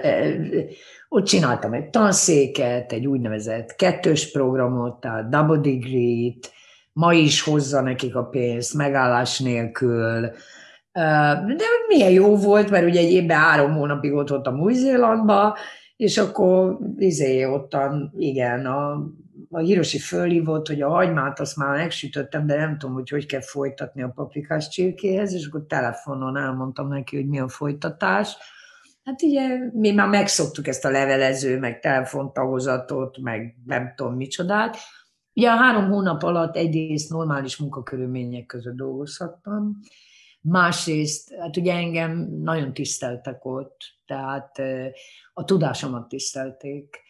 ott csináltam egy tanszéket, egy úgynevezett kettős programot, tehát double degree-t, ma is hozza nekik a pénzt, megállás nélkül, de milyen jó volt, mert ugye egy évben három hónapig ott voltam Új-Zélandba, és akkor izé, ottan, igen, a, a Hiroshi fölhívott, hogy a hagymát azt már megsütöttem, de nem tudom, hogy hogy kell folytatni a paprikás csirkéhez, és akkor telefonon elmondtam neki, hogy mi a folytatás. Hát ugye mi már megszoktuk ezt a levelező, meg telefontagozatot, meg nem tudom micsodát. Ugye a három hónap alatt egyrészt normális munkakörülmények között dolgozhattam, Másrészt, hát ugye engem nagyon tiszteltek ott, tehát a tudásomat tisztelték,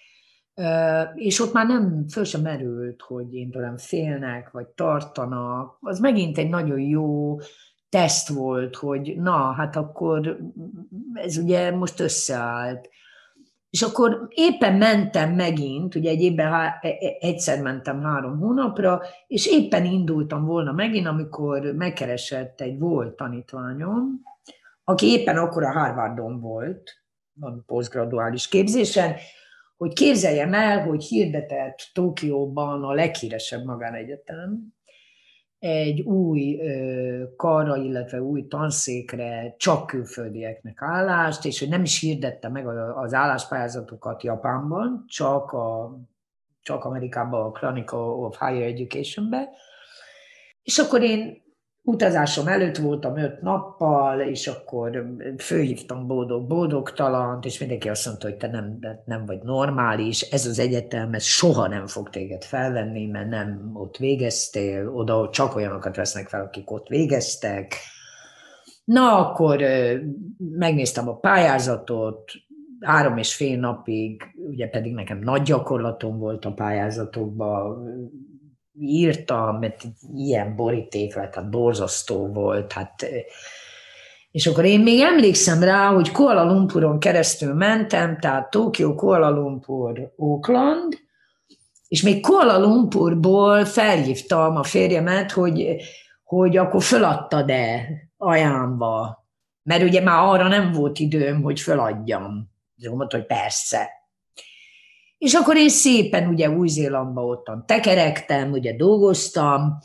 és ott már nem föl sem merült, hogy én tőlem félnek, vagy tartanak. Az megint egy nagyon jó teszt volt, hogy na, hát akkor ez ugye most összeállt. És akkor éppen mentem megint, ugye egy évben e, e, egyszer mentem három hónapra, és éppen indultam volna megint, amikor megkeresett egy volt tanítványom, aki éppen akkor a Harvardon volt, a posztgraduális képzésen, hogy képzeljem el, hogy hirdetett Tokióban a leghíresebb magánegyetem, egy új karra, illetve új tanszékre csak külföldieknek állást, és hogy nem is hirdette meg az álláspályázatokat Japánban, csak, a, csak Amerikában a Chronicle of Higher Education-be. És akkor én utazásom előtt voltam öt nappal, és akkor főhívtam boldog boldogtalant, és mindenki azt mondta, hogy te nem, nem vagy normális, ez az egyetem, ez soha nem fog téged felvenni, mert nem ott végeztél, oda csak olyanokat vesznek fel, akik ott végeztek. Na, akkor megnéztem a pályázatot, három és fél napig, ugye pedig nekem nagy gyakorlatom volt a pályázatokban, írtam, mert ilyen boríték lett, hát borzasztó volt, hát és akkor én még emlékszem rá, hogy Kuala Lumpuron keresztül mentem, tehát Tokió, Kuala Lumpur, Auckland, és még Kuala Lumpurból felhívtam a férjemet, hogy, hogy akkor föladtad-e ajánba, mert ugye már arra nem volt időm, hogy föladjam. És mondta, hogy persze. És akkor én szépen ugye Új-Zélandba ottan tekerektem, ugye dolgoztam,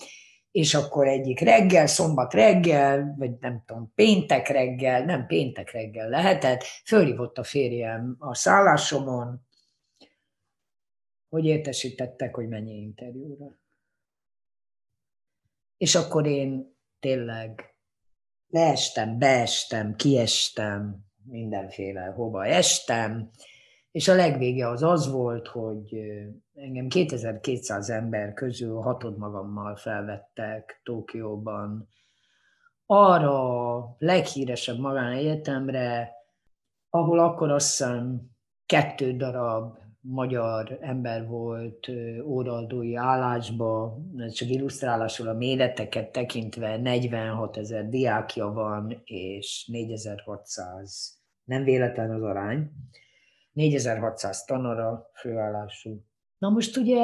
és akkor egyik reggel, szombat reggel, vagy nem tudom, péntek reggel, nem péntek reggel lehetett, fölhívott a férjem a szállásomon, hogy értesítettek, hogy mennyi interjúra. És akkor én tényleg leestem, beestem, kiestem, mindenféle hova estem, és a legvége az az volt, hogy engem 2200 ember közül hatod magammal felvettek Tokióban arra a leghíresebb magánegyetemre, ahol akkor azt hiszem kettő darab magyar ember volt óraldói állásba, csak illusztrálásul a méreteket tekintve 46 ezer diákja van, és 4600, nem véletlen az arány, 4600 tanara főállású. Na most ugye,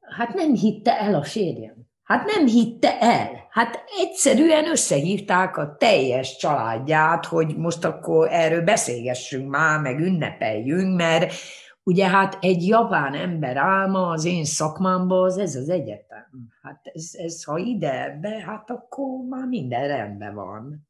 hát nem hitte el a férjem. Hát nem hitte el. Hát egyszerűen összehívták a teljes családját, hogy most akkor erről beszélgessünk már, meg ünnepeljünk, mert ugye hát egy japán ember álma az én szakmámban az ez az egyetem. Hát ez, ez ha ide be, hát akkor már minden rendben van.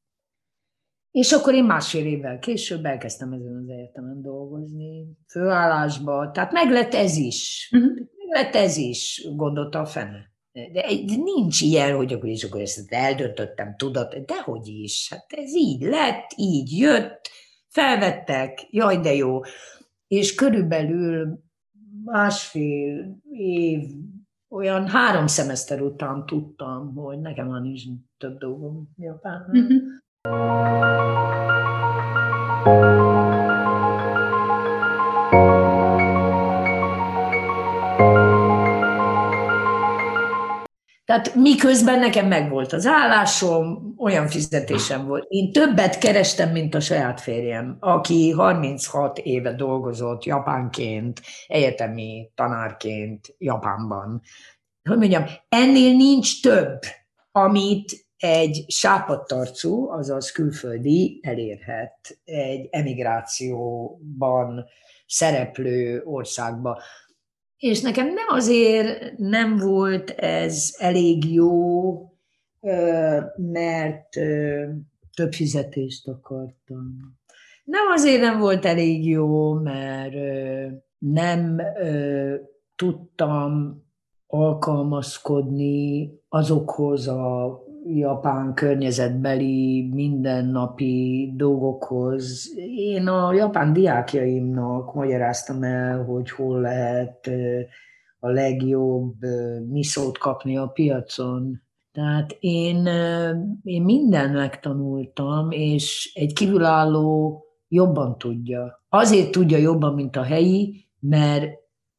És akkor én másfél évvel később elkezdtem ezen az egyetemen dolgozni, főállásba, tehát meg lett ez is. Uh-huh. Meg lett ez is, gondolta a fene. De nincs ilyen, hogy akkor, és akkor ezt eldöntöttem, tudat, dehogy is. Hát ez így lett, így jött, felvettek, jaj, de jó. És körülbelül másfél év, olyan három szemeszter után tudtam, hogy nekem van is több dolgom Japánnal. Uh-huh. Tehát miközben nekem megvolt az állásom, olyan fizetésem volt. Én többet kerestem, mint a saját férjem, aki 36 éve dolgozott japánként, egyetemi tanárként Japánban. Hogy mondjam, ennél nincs több, amit egy sápadtarcú, azaz külföldi elérhet egy emigrációban szereplő országba. És nekem nem azért nem volt ez elég jó, mert több fizetést akartam. Nem azért nem volt elég jó, mert nem tudtam alkalmazkodni azokhoz a japán környezetbeli mindennapi dolgokhoz. Én a japán diákjaimnak magyaráztam el, hogy hol lehet a legjobb miszót kapni a piacon. Tehát én, én minden megtanultam, és egy kívülálló jobban tudja. Azért tudja jobban, mint a helyi, mert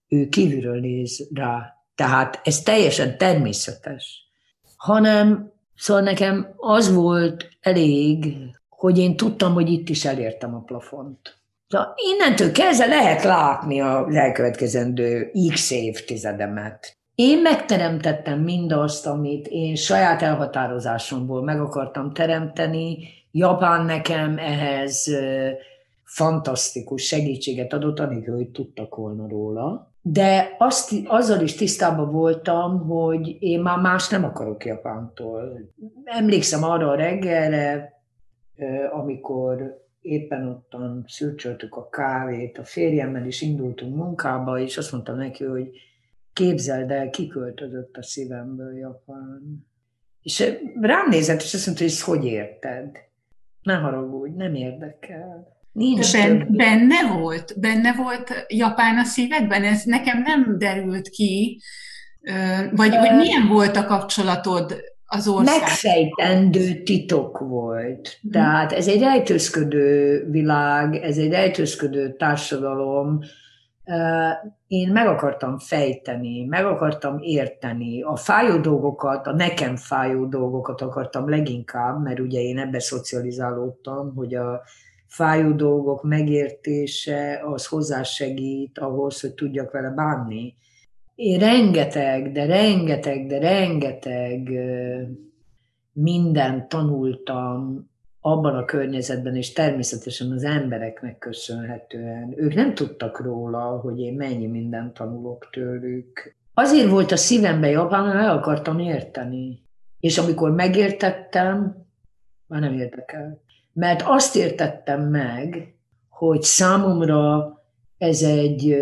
ő kívülről néz rá. Tehát ez teljesen természetes. Hanem Szóval nekem az volt elég, hogy én tudtam, hogy itt is elértem a plafont. Szóval innentől kezdve lehet látni a elkövetkezendő x évtizedemet. Én megteremtettem mindazt, amit én saját elhatározásomból meg akartam teremteni. Japán nekem ehhez fantasztikus segítséget adott, anélkül, hogy tudtak volna róla. De azt, azzal is tisztában voltam, hogy én már más nem akarok Japántól. Emlékszem arra a reggelre, amikor éppen ottan szürcsöltük a kávét, a férjemmel is indultunk munkába, és azt mondtam neki, hogy képzeld el, kiköltözött a szívemből Japán. És rám nézett, és azt mondta, hogy ezt hogy érted? Ne haragudj, nem érdekel. Nincs ben, benne volt? Benne volt Japán a szívedben? Ez nekem nem derült ki. Vagy, vagy milyen volt a kapcsolatod az ország? Megfejtendő titok volt. Hmm. Tehát ez egy rejtőzködő világ, ez egy rejtőzködő társadalom. Én meg akartam fejteni, meg akartam érteni. A fájó dolgokat, a nekem fájó dolgokat akartam leginkább, mert ugye én ebbe szocializálódtam, hogy a fájó dolgok megértése az hozzásegít ahhoz, hogy tudjak vele bánni. Én rengeteg, de rengeteg, de rengeteg mindent tanultam abban a környezetben, és természetesen az embereknek köszönhetően. Ők nem tudtak róla, hogy én mennyi mindent tanulok tőlük. Azért volt a szívembe Japán, mert el akartam érteni. És amikor megértettem, már nem érdekel mert azt értettem meg, hogy számomra ez egy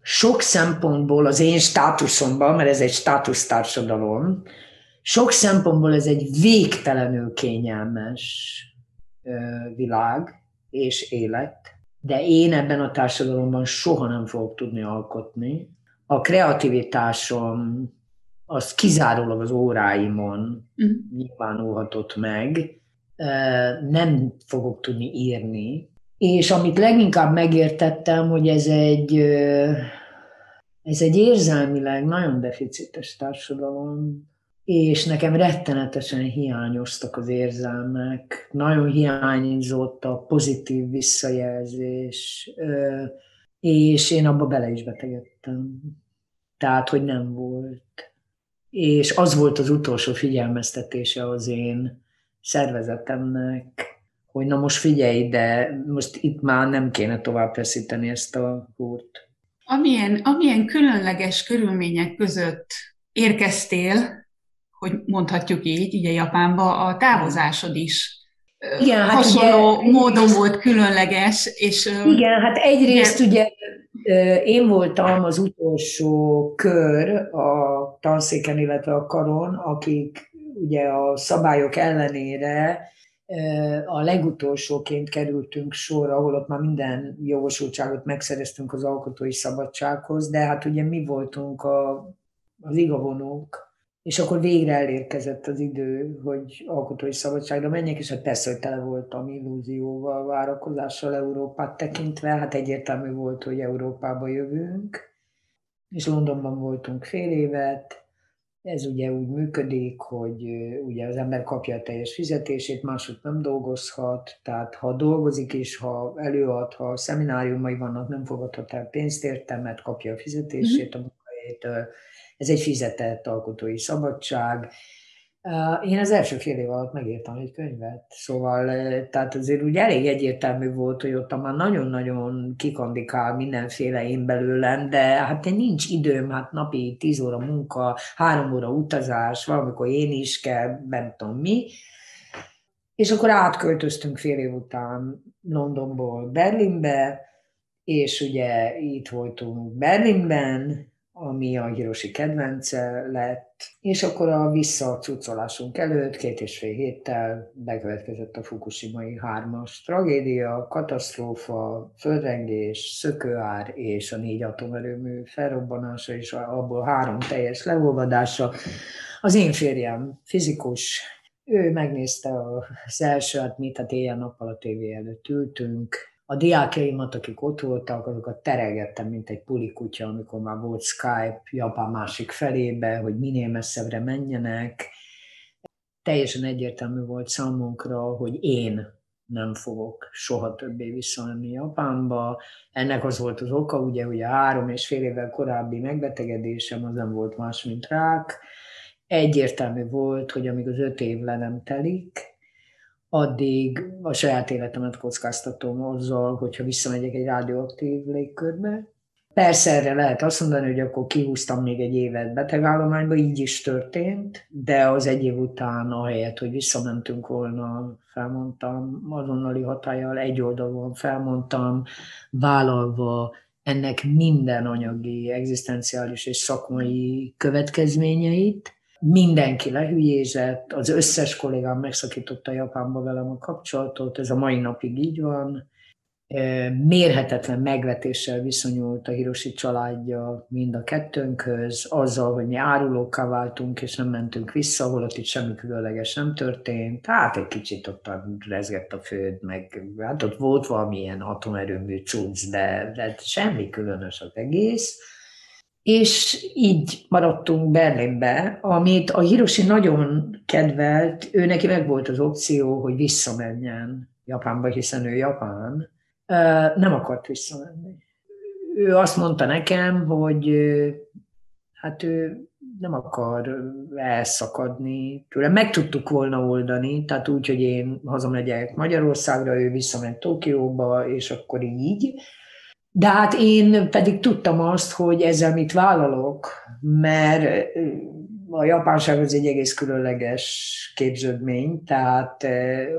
sok szempontból az én státuszomban, mert ez egy státusztársadalom, sok szempontból ez egy végtelenül kényelmes világ és élet, de én ebben a társadalomban soha nem fogok tudni alkotni. A kreativitásom az kizárólag az óráimon mm. nyilvánulhatott meg, nem fogok tudni írni. És amit leginkább megértettem, hogy ez egy, ez egy érzelmileg nagyon deficites társadalom, és nekem rettenetesen hiányoztak az érzelmek, nagyon hiányzott a pozitív visszajelzés, és én abba bele is betegedtem. Tehát, hogy nem volt. És az volt az utolsó figyelmeztetése az én szervezetemnek, hogy na most figyelj, de most itt már nem kéne tovább feszíteni ezt a húrt. Amilyen, amilyen különleges körülmények között érkeztél, hogy mondhatjuk így, ugye Japánba, a távozásod is igen, hát hasonló ugye, módon volt különleges. És, igen, hát egyrészt ugye, ugye én voltam az utolsó kör a tanszéken, illetve a karon, akik ugye a szabályok ellenére a legutolsóként kerültünk sorra, ahol ott már minden jogosultságot megszereztünk az alkotói szabadsághoz, de hát ugye mi voltunk a, az igavonók, és akkor végre elérkezett az idő, hogy alkotói szabadságra menjek, és hát persze, hogy tele voltam illúzióval, várakozással Európát tekintve, hát egyértelmű volt, hogy Európába jövünk, és Londonban voltunk fél évet, Ez ugye úgy működik, hogy ugye az ember kapja a teljes fizetését, máshogy nem dolgozhat, tehát ha dolgozik és ha előad, ha szemináriumai vannak, nem fogadhat el pénzt érte, mert kapja a fizetését mm-hmm. a munkahelyétől. Ez egy fizetett alkotói szabadság, én az első fél év alatt megírtam egy könyvet, szóval tehát azért úgy elég egyértelmű volt, hogy ott már nagyon-nagyon kikandikál mindenféle én belőlem, de hát én nincs időm, hát napi 10 óra munka, három óra utazás, valamikor én is kell, nem tudom mi. És akkor átköltöztünk fél év után Londonból Berlinbe, és ugye itt voltunk Berlinben, ami a Hiroshi kedvence lett, és akkor a visszacucolásunk előtt két és fél héttel bekövetkezett a Fukushimai hármas tragédia, katasztrófa, földrengés, szökőár és a négy atomerőmű felrobbanása, és abból három teljes leolvadása. Az én férjem fizikus, ő megnézte az első, hát mit, hát éjjel-nappal a tévé előtt ültünk, a diákjaimat, akik ott voltak, azokat teregettem, mint egy pulikutya, amikor már volt Skype Japán másik felébe, hogy minél messzebbre menjenek. Teljesen egyértelmű volt számunkra, hogy én nem fogok soha többé visszamenni Japánba. Ennek az volt az oka, ugye, hogy a három és fél évvel korábbi megbetegedésem az nem volt más, mint rák. Egyértelmű volt, hogy amíg az öt év le nem telik, addig a saját életemet kockáztatom azzal, hogyha visszamegyek egy rádióaktív légkörbe. Persze erre lehet azt mondani, hogy akkor kihúztam még egy évet betegállományba, így is történt, de az egy év után, ahelyett, hogy visszamentünk volna, felmondtam, azonnali hatállyal egy oldalon felmondtam, vállalva ennek minden anyagi, egzisztenciális és szakmai következményeit, mindenki lehülyézett, az összes kollégám megszakította Japánba velem a kapcsolatot, ez a mai napig így van. Mérhetetlen megvetéssel viszonyult a Hiroshi családja mind a kettőnkhöz, azzal, hogy mi árulókká váltunk, és nem mentünk vissza, holott itt semmi különleges nem történt. Hát egy kicsit ott rezgett a föld, meg hát ott volt valamilyen atomerőmű cucc, de, de semmi különös az egész és így maradtunk Berlinbe, amit a Hiroshi nagyon kedvelt, ő neki meg volt az opció, hogy visszamenjen Japánba, hiszen ő Japán, nem akart visszamenni. Ő azt mondta nekem, hogy hát ő nem akar elszakadni tőle. Meg tudtuk volna oldani, tehát úgy, hogy én hazamegyek Magyarországra, ő visszamegy Tokióba, és akkor így, de hát én pedig tudtam azt, hogy ezzel mit vállalok, mert a japánság az egy egész különleges képződmény, tehát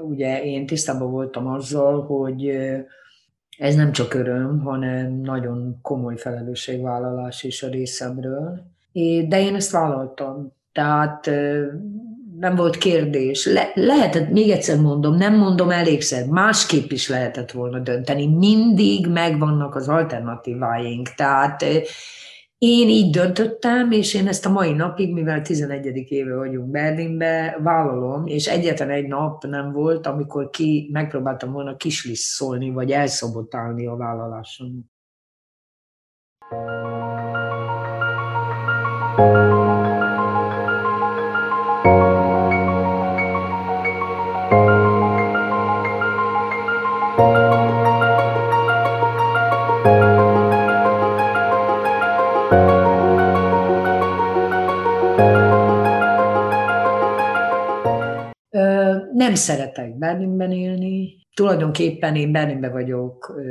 ugye én tisztában voltam azzal, hogy ez nem csak öröm, hanem nagyon komoly felelősségvállalás is a részemről. De én ezt vállaltam. Tehát nem volt kérdés. Le, lehetett, még egyszer mondom, nem mondom elégszer, másképp is lehetett volna dönteni. Mindig megvannak az alternatíváink. Tehát én így döntöttem, és én ezt a mai napig, mivel 11. éve vagyunk Berlinbe, vállalom, és egyetlen egy nap nem volt, amikor ki megpróbáltam volna kislisszolni, vagy elszabotálni a vállalásom. thank you Nem szeretek Berlinben élni. Tulajdonképpen én Berlinben vagyok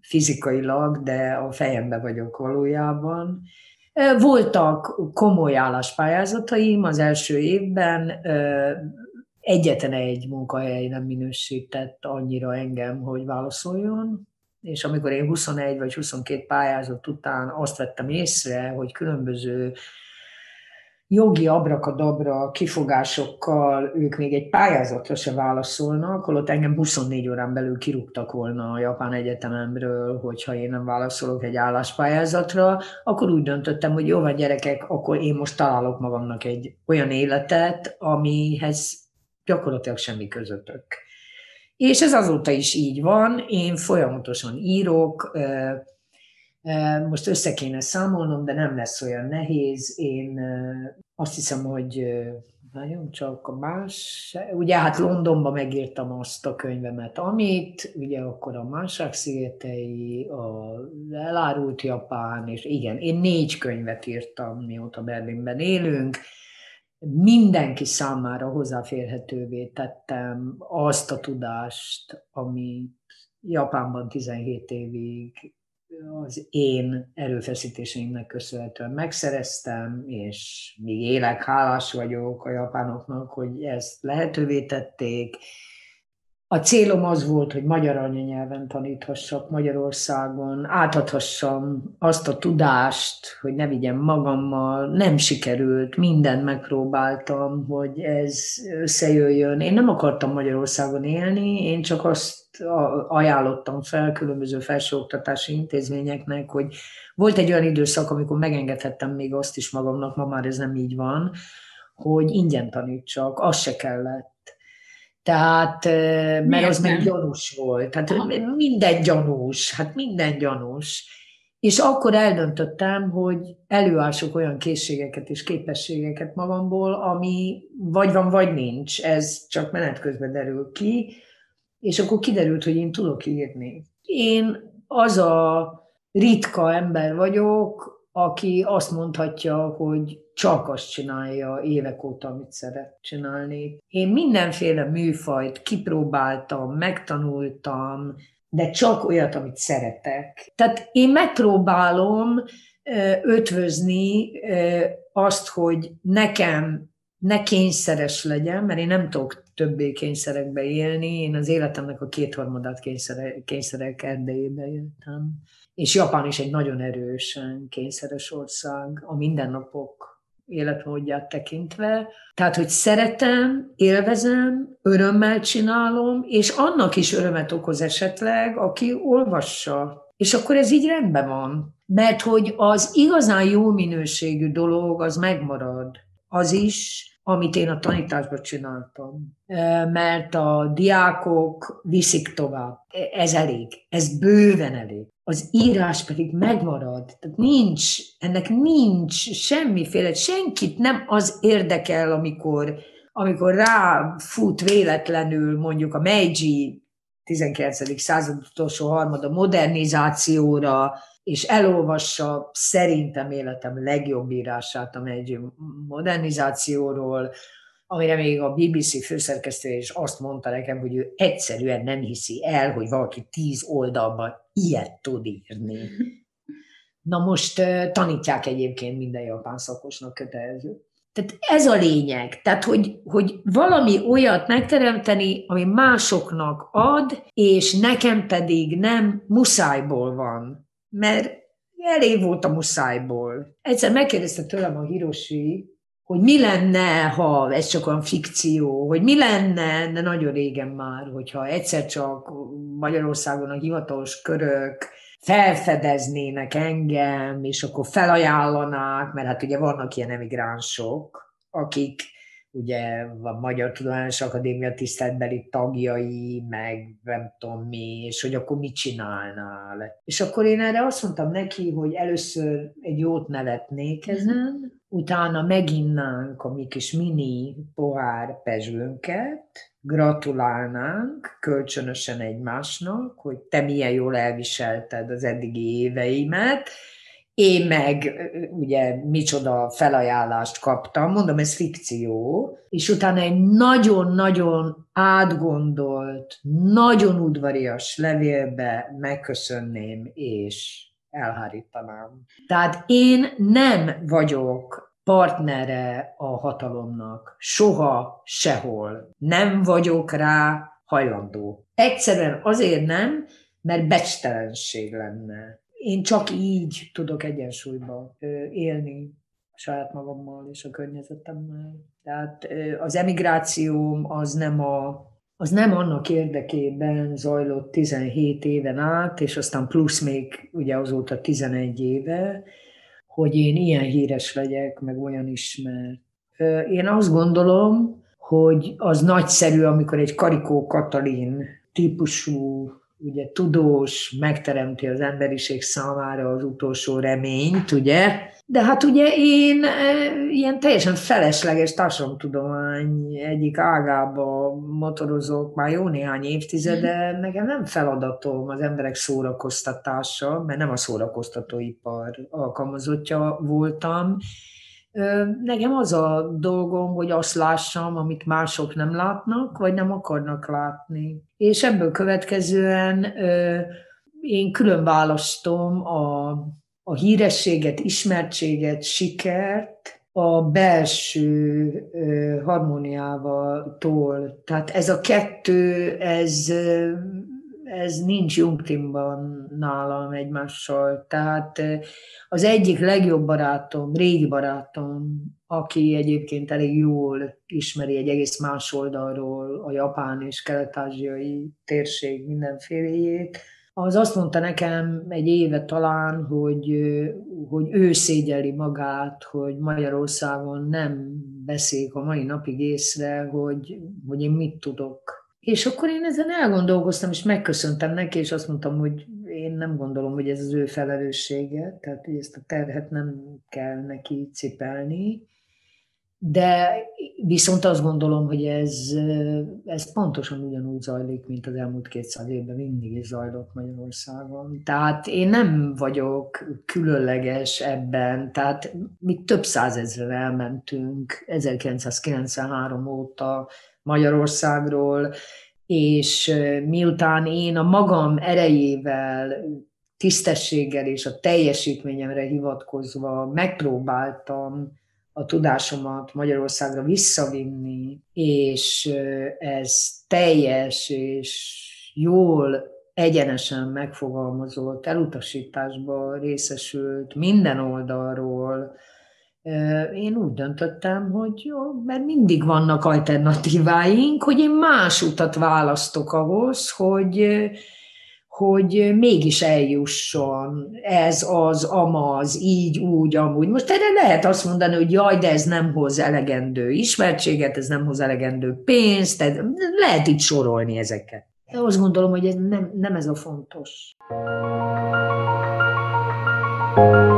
fizikailag, de a fejemben vagyok valójában. Voltak komoly álláspályázataim az első évben, egyetlen egy munkahely nem minősített annyira engem, hogy válaszoljon, és amikor én 21 vagy 22 pályázat után azt vettem észre, hogy különböző jogi abrakadabra kifogásokkal ők még egy pályázatra se válaszolnak, holott engem 24 órán belül kirúgtak volna a Japán Egyetememről, hogyha én nem válaszolok egy álláspályázatra, akkor úgy döntöttem, hogy jó van gyerekek, akkor én most találok magamnak egy olyan életet, amihez gyakorlatilag semmi közöttök. És ez azóta is így van, én folyamatosan írok, Most össze kéne számolnom, de nem lesz olyan nehéz. Én azt hiszem, hogy nagyon csak a más, ugye hát Londonban megírtam azt a könyvemet, amit, ugye akkor a Másság szigetei, a elárult Japán, és igen, én négy könyvet írtam, mióta Berlinben élünk, mindenki számára hozzáférhetővé tettem azt a tudást, ami Japánban 17 évig az én erőfeszítéseimnek köszönhetően megszereztem, és még élek, hálás vagyok a japánoknak, hogy ezt lehetővé tették. A célom az volt, hogy magyar anyanyelven taníthassak Magyarországon, átadhassam azt a tudást, hogy ne vigyem magammal. Nem sikerült, mindent megpróbáltam, hogy ez összejöjjön. Én nem akartam Magyarországon élni, én csak azt ajánlottam fel különböző felsőoktatási intézményeknek, hogy volt egy olyan időszak, amikor megengedhettem még azt is magamnak, ma már ez nem így van, hogy ingyen tanítsak, az se kellett. Tehát, mert Miért az meg gyanús volt. Tehát Aha. minden gyanús, hát minden gyanús. És akkor eldöntöttem, hogy előások olyan készségeket és képességeket magamból, ami vagy van, vagy nincs. Ez csak menet közben derül ki és akkor kiderült, hogy én tudok írni. Én az a ritka ember vagyok, aki azt mondhatja, hogy csak azt csinálja évek óta, amit szeret csinálni. Én mindenféle műfajt kipróbáltam, megtanultam, de csak olyat, amit szeretek. Tehát én megpróbálom ötvözni azt, hogy nekem ne kényszeres legyen, mert én nem tudok többé kényszerekbe élni. Én az életemnek a kétharmadát kényszerek, kényszerek erdejébe éltem. És Japán is egy nagyon erősen kényszeres ország a mindennapok életmódját tekintve. Tehát, hogy szeretem, élvezem, örömmel csinálom, és annak is örömet okoz esetleg, aki olvassa. És akkor ez így rendben van. Mert hogy az igazán jó minőségű dolog, az megmarad. Az is, amit én a tanításban csináltam. Mert a diákok viszik tovább. Ez elég. Ez bőven elég. Az írás pedig megmarad. Tehát nincs, ennek nincs semmiféle, senkit nem az érdekel, amikor, amikor ráfut véletlenül mondjuk a Meiji 19. század utolsó harmada modernizációra, és elolvassa szerintem életem legjobb írását, amely egy modernizációról, amire még a BBC főszerkesztője is azt mondta nekem, hogy ő egyszerűen nem hiszi el, hogy valaki tíz oldalban ilyet tud írni. Na most tanítják egyébként minden japán szakosnak kötelező. Tehát ez a lényeg. Tehát, hogy, hogy valami olyat megteremteni, ami másoknak ad, és nekem pedig nem muszájból van mert elég volt a muszájból. Egyszer megkérdezte tőlem a Hiroshi, hogy mi lenne, ha ez csak olyan fikció, hogy mi lenne, de nagyon régen már, hogyha egyszer csak Magyarországon a hivatalos körök felfedeznének engem, és akkor felajánlanák, mert hát ugye vannak ilyen emigránsok, akik ugye a Magyar Tudományos Akadémia tiszteletbeli tagjai, meg nem tudom mi, és hogy akkor mit csinálnál. És akkor én erre azt mondtam neki, hogy először egy jót nevetnék ezen, utána meginnánk a mi kis mini pohár pezsőnket, gratulálnánk kölcsönösen egymásnak, hogy te milyen jól elviselted az eddigi éveimet, én meg ugye micsoda felajánlást kaptam, mondom, ez fikció, és utána egy nagyon-nagyon átgondolt, nagyon udvarias levélbe megköszönném, és elhárítanám. Tehát én nem vagyok partnere a hatalomnak, soha, sehol. Nem vagyok rá hajlandó. Egyszerűen azért nem, mert becstelenség lenne én csak így tudok egyensúlyba élni saját magammal és a környezetemmel. Tehát az emigrációm az nem a az nem annak érdekében zajlott 17 éven át, és aztán plusz még ugye azóta 11 éve, hogy én ilyen híres legyek, meg olyan ismert. Én azt gondolom, hogy az nagyszerű, amikor egy Karikó Katalin típusú ugye tudós megteremti az emberiség számára az utolsó reményt, ugye? De hát ugye én e, ilyen teljesen felesleges társadalomtudomány egyik ágába motorozok már jó néhány évtizede, mhm. nekem nem feladatom az emberek szórakoztatása, mert nem a szórakoztatóipar alkalmazottja voltam, Nekem az a dolgom, hogy azt lássam, amit mások nem látnak, vagy nem akarnak látni. És ebből következően én külön választom a, a hírességet, ismertséget, sikert a belső harmóniával tól. Tehát ez a kettő, ez ez nincs Jungtimban nálam egymással. Tehát az egyik legjobb barátom, régi barátom, aki egyébként elég jól ismeri egy egész más oldalról a japán és kelet-ázsiai térség mindenféléjét, az azt mondta nekem egy éve talán, hogy, hogy ő szégyeli magát, hogy Magyarországon nem beszél a mai napig észre, hogy, hogy én mit tudok és akkor én ezen elgondolkoztam, és megköszöntem neki, és azt mondtam, hogy én nem gondolom, hogy ez az ő felelőssége, tehát hogy ezt a terhet nem kell neki cipelni, de viszont azt gondolom, hogy ez, ez pontosan ugyanúgy zajlik, mint az elmúlt 200 évben mindig is zajlott Magyarországon. Tehát én nem vagyok különleges ebben, tehát mi több százezre elmentünk 1993 óta Magyarországról, és miután én a magam erejével, tisztességgel és a teljesítményemre hivatkozva megpróbáltam a tudásomat Magyarországra visszavinni, és ez teljes és jól egyenesen megfogalmazott elutasításba részesült minden oldalról, én úgy döntöttem, hogy jó, mert mindig vannak alternatíváink, hogy én más utat választok ahhoz, hogy, hogy mégis eljusson ez, az, amaz, így, úgy, amúgy. Most erre lehet azt mondani, hogy jaj, de ez nem hoz elegendő ismertséget, ez nem hoz elegendő pénzt, tehát lehet itt sorolni ezeket. De azt gondolom, hogy ez nem, nem ez a fontos. thank you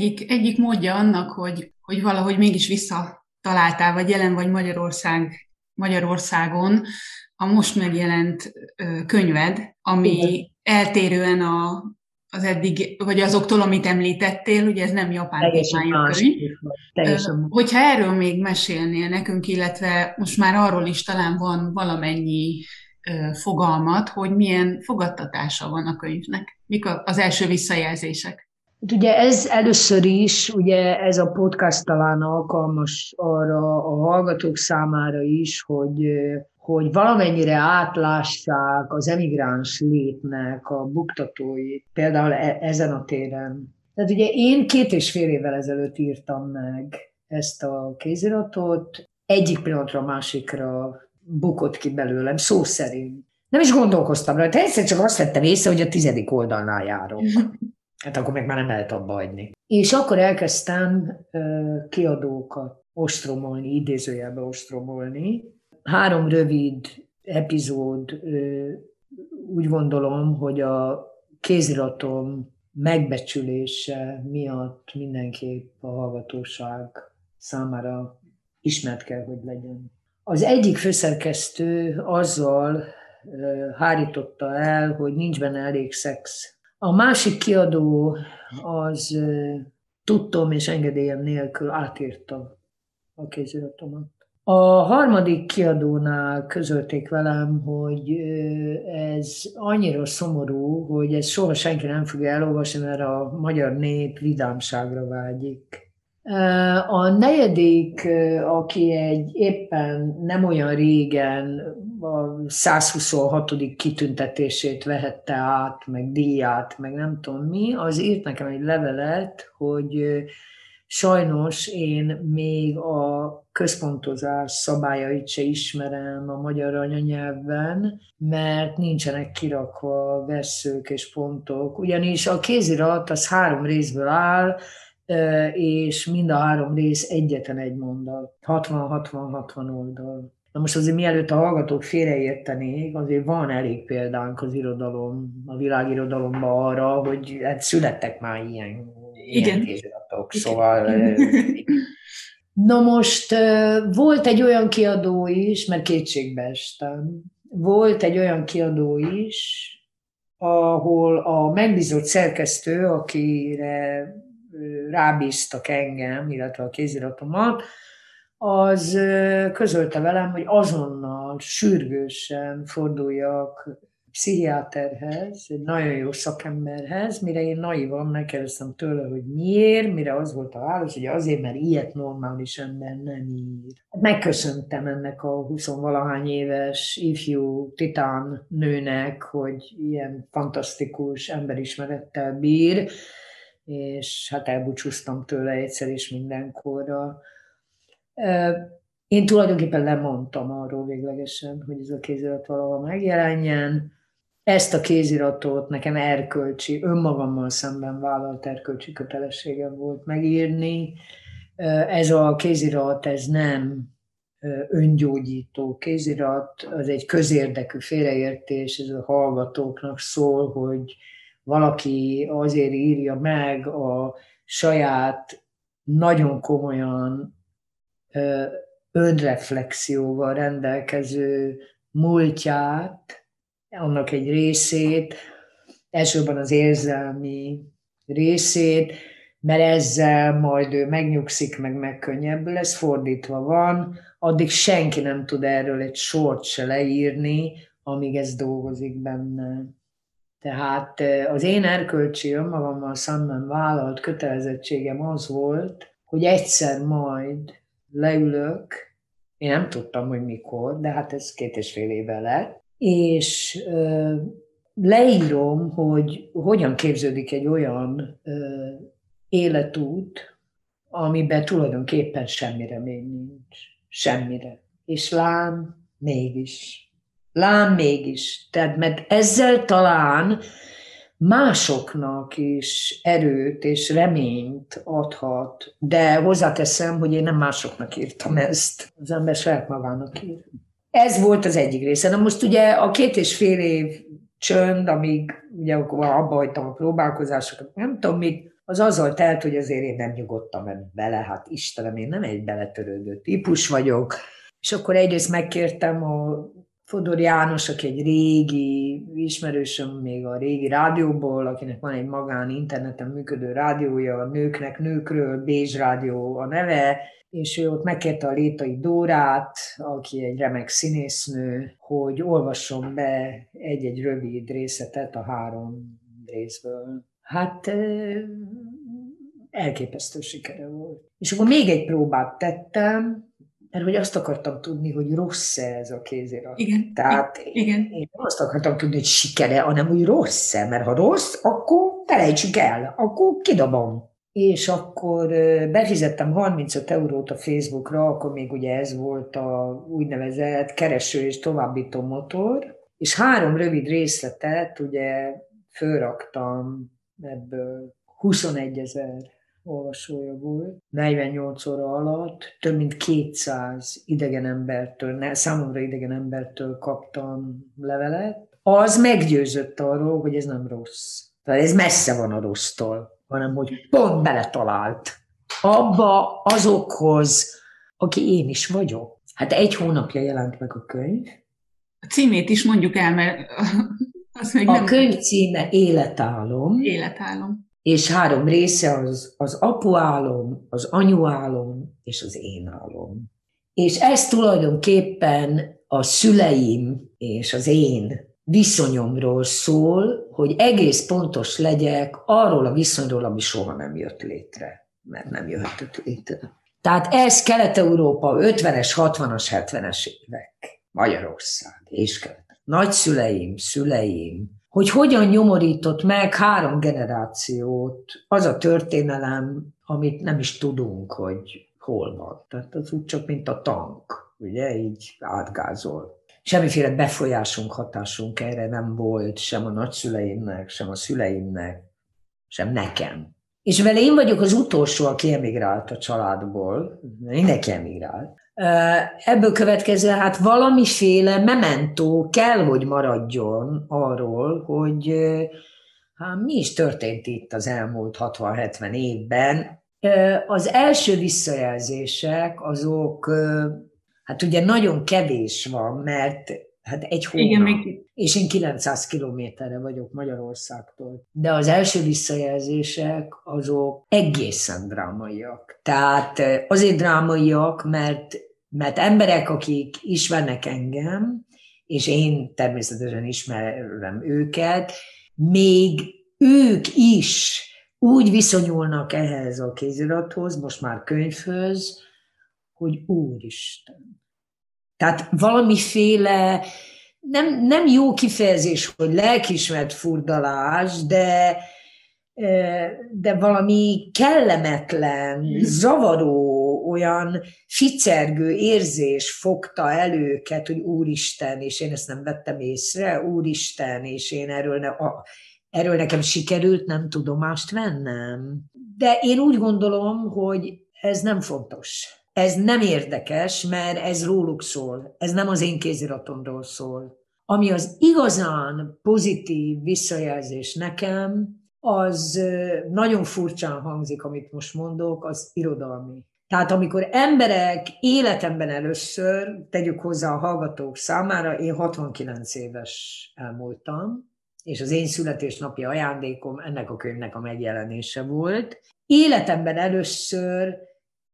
egyik, egyik módja annak, hogy, hogy valahogy mégis visszataláltál, vagy jelen vagy Magyarország, Magyarországon, a most megjelent könyved, ami Igen. eltérően a, az eddig, vagy azoktól, amit említettél, ugye ez nem japán témájú könyv. Hogyha erről még mesélnél nekünk, illetve most már arról is talán van valamennyi fogalmat, hogy milyen fogadtatása van a könyvnek. Mik az első visszajelzések? Hát ugye ez először is, ugye ez a podcast talán alkalmas arra a hallgatók számára is, hogy, hogy valamennyire átlássák az emigráns létnek a buktatóit, például e, ezen a téren. Tehát ugye én két és fél évvel ezelőtt írtam meg ezt a kéziratot, egyik pillanatra a másikra bukott ki belőlem, szó szerint. Nem is gondolkoztam rajta, egyszer csak azt vettem észre, hogy a tizedik oldalnál járok. Hát akkor meg már nem lehet abba hagyni. És akkor elkezdtem uh, kiadókat ostromolni, idézőjelbe ostromolni. Három rövid epizód, uh, úgy gondolom, hogy a kéziratom megbecsülése miatt mindenképp a hallgatóság számára ismert kell, hogy legyen. Az egyik főszerkesztő azzal hárította el, hogy nincs benne elég szex a másik kiadó az tudtom és engedélyem nélkül átírta a kéziratomat. A harmadik kiadónál közölték velem, hogy ez annyira szomorú, hogy ez soha senki nem fogja elolvasni, mert a magyar nép vidámságra vágyik. A negyedik, aki egy éppen nem olyan régen a 126. kitüntetését vehette át, meg díját, meg nem tudom mi, az írt nekem egy levelet, hogy Sajnos én még a központozás szabályait se ismerem a magyar anyanyelvben, mert nincsenek kirakva veszők és pontok. Ugyanis a kézirat az három részből áll, és mind a három rész egyetlen egy mondat. 60-60-60 oldal. Na most azért mielőtt a hallgatók félreértenék, azért van elég példánk az irodalom, a világirodalomban arra, hogy hát születtek már ilyen, ilyen szóval... Na most volt egy olyan kiadó is, mert kétségbe estem, volt egy olyan kiadó is, ahol a megbízott szerkesztő, akire rábíztak engem, illetve a kéziratomat, az közölte velem, hogy azonnal, sürgősen forduljak pszichiáterhez, egy nagyon jó szakemberhez, mire én naivan megkérdeztem tőle, hogy miért, mire az volt a válasz, hogy azért, mert ilyet normális ember nem ír. Megköszöntem ennek a 20-valahány éves ifjú titán nőnek, hogy ilyen fantasztikus emberismerettel bír, és hát elbúcsúztam tőle egyszer és mindenkorra. Én tulajdonképpen lemondtam arról véglegesen, hogy ez a kézirat valahol megjelenjen. Ezt a kéziratot nekem erkölcsi, önmagammal szemben vállalt erkölcsi kötelességem volt megírni. Ez a kézirat, ez nem öngyógyító kézirat, az egy közérdekű félreértés, ez a hallgatóknak szól, hogy valaki azért írja meg a saját nagyon komolyan önreflexióval rendelkező múltját, annak egy részét, elsősorban az érzelmi részét, mert ezzel majd ő megnyugszik, meg megkönnyebbül, ez fordítva van, addig senki nem tud erről egy sort se leírni, amíg ez dolgozik benne. Tehát az én erkölcsi önmagammal szemben vállalt kötelezettségem az volt, hogy egyszer majd leülök, én nem tudtam, hogy mikor, de hát ez két és fél éve lett, és ö, leírom, hogy hogyan képződik egy olyan ö, életút, amiben tulajdonképpen semmi remény nincs. Semmire. És lám, mégis. Lám mégis. Tehát, mert ezzel talán másoknak is erőt és reményt adhat, de hozzáteszem, hogy én nem másoknak írtam ezt, az ember saját magának ír. Ez volt az egyik része. Na most ugye a két és fél év csönd, amíg ugye akkor abba hagytam a próbálkozásokat, nem tudom mit, az azzal telt, hogy azért én nem nyugodtam bele, hát Istenem, én nem egy beletörődő típus vagyok, és akkor egyrészt megkértem a Fodor János, aki egy régi ismerősöm még a régi rádióból, akinek van egy magán interneten működő rádiója, a Nőknek Nőkről, Bézs Rádió a neve, és ő ott megkérte a Létai Dórát, aki egy remek színésznő, hogy olvasson be egy-egy rövid részletet a három részből. Hát elképesztő sikere volt. És akkor még egy próbát tettem, mert hogy azt akartam tudni, hogy rossz-e ez a kézirat. Igen. Tehát Igen. Én, én azt akartam tudni, hogy sikere, hanem hogy rossz-e, mert ha rossz, akkor felejtsük el, akkor kidobom. És akkor befizettem 35 eurót a Facebookra, akkor még ugye ez volt a úgynevezett kereső és továbbító motor, és három rövid részletet ugye fölraktam ebből 21 ezer olvasója volt. 48 óra alatt több mint 200 idegen embertől, számomra idegen embertől kaptam levelet. Az meggyőzött arról, hogy ez nem rossz. Tehát ez messze van a rossztól, hanem hogy pont beletalált abba azokhoz, aki én is vagyok. Hát egy hónapja jelent meg a könyv. A címét is mondjuk el, mert az még a nem... könyv címe Életálom. Életálom és három része az, az apuálom, az anyuálom és az én álom. És ez tulajdonképpen a szüleim és az én viszonyomról szól, hogy egész pontos legyek arról a viszonyról, ami soha nem jött létre, mert nem jöhetett létre. Tehát ez Kelet-Európa 50-es, 60-as, 70-es évek, Magyarország és Kelet. Nagyszüleim, szüleim, hogy hogyan nyomorított meg három generációt az a történelem, amit nem is tudunk, hogy hol van. Tehát az úgy csak, mint a tank, ugye, így átgázol. Semmiféle befolyásunk, hatásunk erre nem volt, sem a nagyszüleimnek, sem a szüleimnek, sem nekem. És vele én vagyok az utolsó, aki emigrált a családból, mindenki emigrált. Ebből következően hát valamiféle mementó kell, hogy maradjon arról, hogy hát mi is történt itt az elmúlt 60-70 évben. Az első visszajelzések azok, hát ugye nagyon kevés van, mert hát egy hónap, Igen, még... és én 900 kilométerre vagyok Magyarországtól. De az első visszajelzések azok egészen drámaiak. Tehát azért drámaiak, mert, mert emberek, akik ismernek engem, és én természetesen ismerem őket, még ők is úgy viszonyulnak ehhez a kézirathoz, most már könyvhöz, hogy Úristen. Tehát valamiféle, nem, nem jó kifejezés, hogy lelkismert furdalás, de, de valami kellemetlen, zavaró, olyan ficergő érzés fogta el őket, hogy Úristen, és én ezt nem vettem észre, Úristen, és én erről, ne, a, erről nekem sikerült nem tudomást vennem. De én úgy gondolom, hogy ez nem fontos. Ez nem érdekes, mert ez róluk szól. Ez nem az én kéziratomról szól. Ami az igazán pozitív visszajelzés nekem, az nagyon furcsán hangzik, amit most mondok, az irodalmi. Tehát amikor emberek életemben először, tegyük hozzá a hallgatók számára, én 69 éves elmúltam, és az én születésnapi ajándékom ennek a könyvnek a megjelenése volt. Életemben először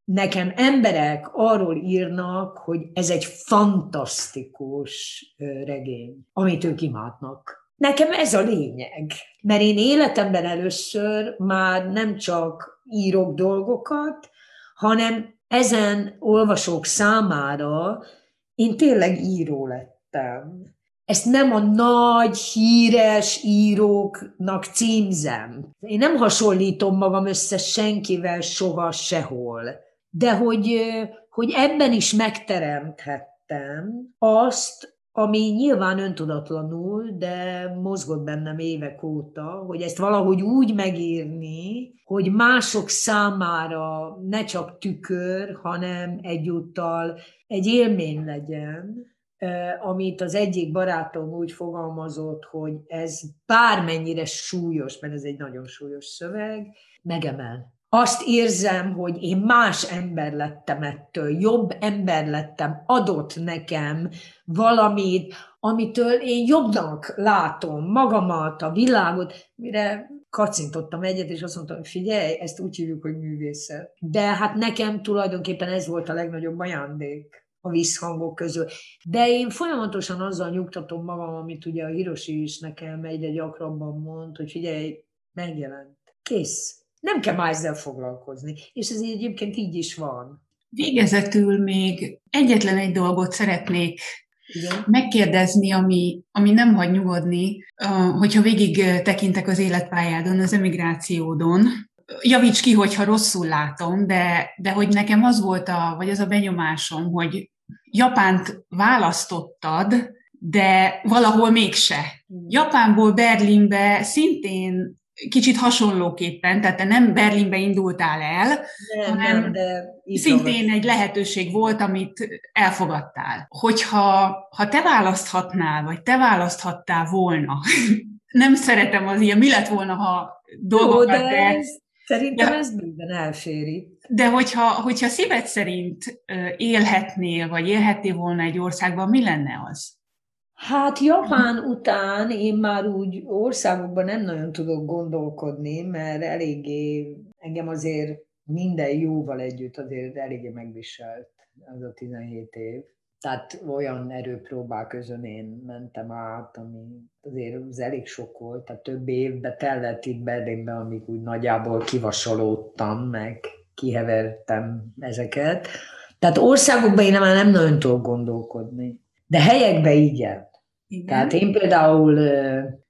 nekem emberek arról írnak, hogy ez egy fantasztikus regény, amit ők imádnak. Nekem ez a lényeg, mert én életemben először már nem csak írok dolgokat, hanem ezen olvasók számára én tényleg író lettem ezt nem a nagy, híres íróknak címzem. Én nem hasonlítom magam össze senkivel soha sehol. De hogy, hogy ebben is megteremthettem azt, ami nyilván öntudatlanul, de mozgott bennem évek óta, hogy ezt valahogy úgy megírni, hogy mások számára ne csak tükör, hanem egyúttal egy élmény legyen, amit az egyik barátom úgy fogalmazott, hogy ez bármennyire súlyos, mert ez egy nagyon súlyos szöveg, megemel. Azt érzem, hogy én más ember lettem ettől, jobb ember lettem, adott nekem valamit, amitől én jobbnak látom magamat, a világot, mire kacintottam egyet, és azt mondtam, hogy figyelj, ezt úgy hívjuk, hogy művészet. De hát nekem tulajdonképpen ez volt a legnagyobb ajándék a visszhangok közül. De én folyamatosan azzal nyugtatom magam, amit ugye a Hiroshi is nekem egyre gyakrabban mond, hogy figyelj, megjelent. Kész. Nem kell már ezzel foglalkozni. És ez egyébként így is van. Végezetül még egyetlen egy dolgot szeretnék igen. megkérdezni, ami, ami nem hagy nyugodni, hogyha végig tekintek az életpályádon, az emigrációdon, javíts ki, hogyha rosszul látom, de, de hogy nekem az volt a, vagy az a benyomásom, hogy Japánt választottad, de valahol mégse. Japánból Berlinbe szintén kicsit hasonlóképpen, tehát te nem Berlinbe indultál el, nem, hanem nem, de szintén egy lehetőség volt, amit elfogadtál. Hogyha ha te választhatnál, vagy te választhattál volna, nem szeretem az ilyen, mi lett volna, ha dolgokat Jó, de te... Szerintem de, ez minden elféri. De hogyha, hogyha szíved szerint élhetnél, vagy élhettél volna egy országban, mi lenne az? Hát Japán után én már úgy országokban nem nagyon tudok gondolkodni, mert eléggé, engem azért minden jóval együtt azért eléggé megviselt az a 17 év. Tehát olyan erőpróbák közön én mentem át, ami azért az elég sok volt, tehát több évbe tellett itt Berlinben, amíg úgy nagyjából kivasalódtam, meg kihevertem ezeket. Tehát országokban én már nem nagyon tudok gondolkodni. De helyekben igen. igen. Tehát én például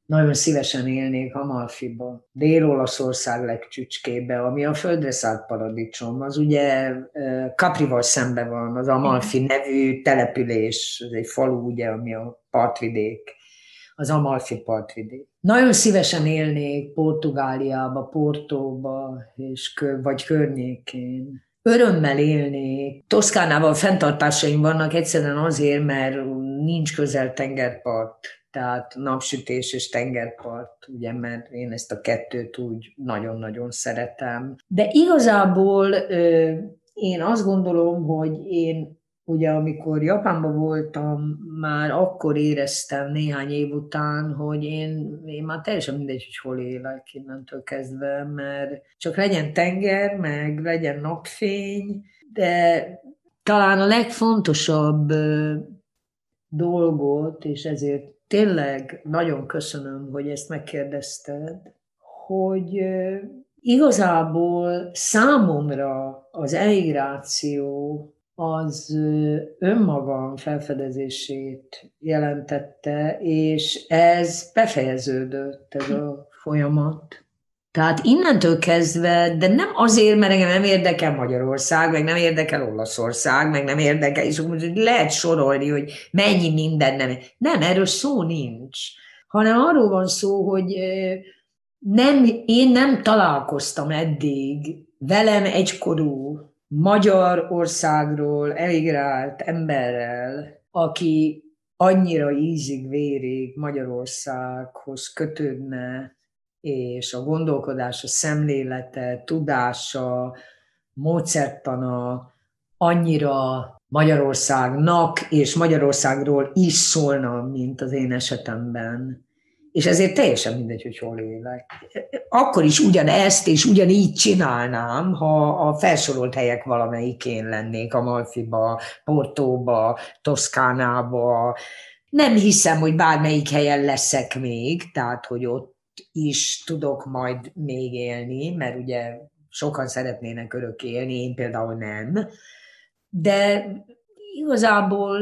nagyon szívesen élnék Amalfiba, Dél-Olaszország legcsücskébe, ami a földre szállt paradicsom. Az ugye Kaprival szembe van, az Amalfi nevű település, ez egy falu, ugye, ami a partvidék, az Amalfi partvidék. Nagyon szívesen élnék Portugáliába, Portóba, és, vagy környékén. Örömmel élnék. Toszkánával fenntartásaim vannak egyszerűen azért, mert nincs közel tengerpart tehát napsütés és tengerpart, ugye, mert én ezt a kettőt úgy nagyon-nagyon szeretem. De igazából én azt gondolom, hogy én ugye amikor Japánban voltam, már akkor éreztem néhány év után, hogy én, én már teljesen mindegy, hogy hol élek innentől kezdve, mert csak legyen tenger, meg legyen napfény, de talán a legfontosabb dolgot, és ezért tényleg nagyon köszönöm, hogy ezt megkérdezted, hogy igazából számomra az emigráció az önmagam felfedezését jelentette, és ez befejeződött, ez a folyamat. Tehát innentől kezdve, de nem azért, mert engem nem érdekel Magyarország, meg nem érdekel Olaszország, meg nem érdekel, és lehet sorolni, hogy mennyi minden nem. Nem, erről szó nincs, hanem arról van szó, hogy nem, én nem találkoztam eddig velem egykorú Magyarországról emigrált emberrel, aki annyira ízig-vérig Magyarországhoz kötődne, és a gondolkodás, a szemlélete, tudása, módszertana annyira Magyarországnak és Magyarországról is szólna, mint az én esetemben. És ezért teljesen mindegy, hogy hol élek. Akkor is ugyanezt és ugyanígy csinálnám, ha a felsorolt helyek valamelyikén lennék, a Malfiba, Portóba, Toszkánába. Nem hiszem, hogy bármelyik helyen leszek még, tehát hogy ott is tudok majd még élni, mert ugye sokan szeretnének örök élni, én például nem. De igazából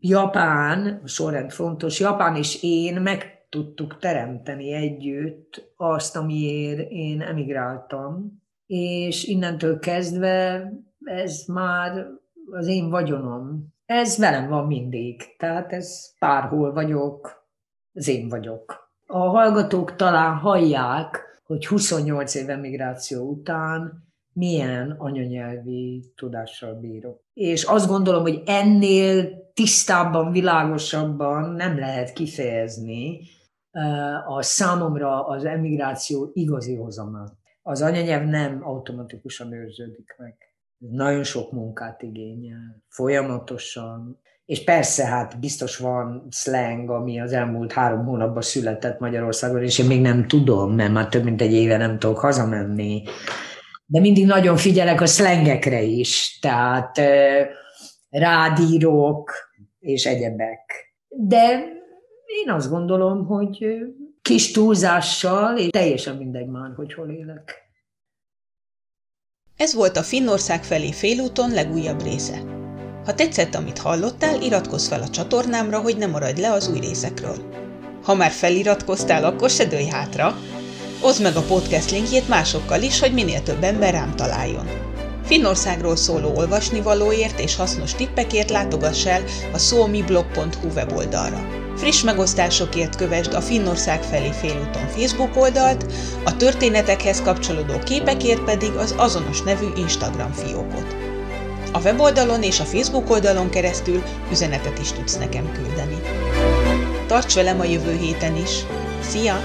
Japán, sorrend fontos, Japán és én meg tudtuk teremteni együtt azt, amiért én emigráltam, és innentől kezdve ez már az én vagyonom. Ez velem van mindig, tehát ez bárhol vagyok, az én vagyok. A hallgatók talán hallják, hogy 28 év emigráció után milyen anyanyelvi tudással bírok. És azt gondolom, hogy ennél tisztábban, világosabban nem lehet kifejezni eh, a számomra az emigráció igazi hozamát. Az anyanyelv nem automatikusan őrződik meg. Nagyon sok munkát igényel, folyamatosan és persze, hát biztos van slang, ami az elmúlt három hónapban született Magyarországon, és én még nem tudom, mert már több mint egy éve nem tudok hazamenni. De mindig nagyon figyelek a slangekre is, tehát rádírok és egyebek. De én azt gondolom, hogy kis túlzással, és teljesen mindegy már, hogy hol élek. Ez volt a Finnország felé félúton legújabb része. Ha tetszett, amit hallottál, iratkozz fel a csatornámra, hogy ne maradj le az új részekről. Ha már feliratkoztál, akkor se dőj hátra. Oszd meg a podcast linkjét másokkal is, hogy minél több ember rám találjon. Finnországról szóló olvasnivalóért és hasznos tippekért látogass el a szómiblog.hu weboldalra. Friss megosztásokért kövesd a Finnország felé félúton Facebook oldalt, a történetekhez kapcsolódó képekért pedig az azonos nevű Instagram fiókot. A weboldalon és a Facebook oldalon keresztül üzenetet is tudsz nekem küldeni. Tarts velem a jövő héten is! Szia!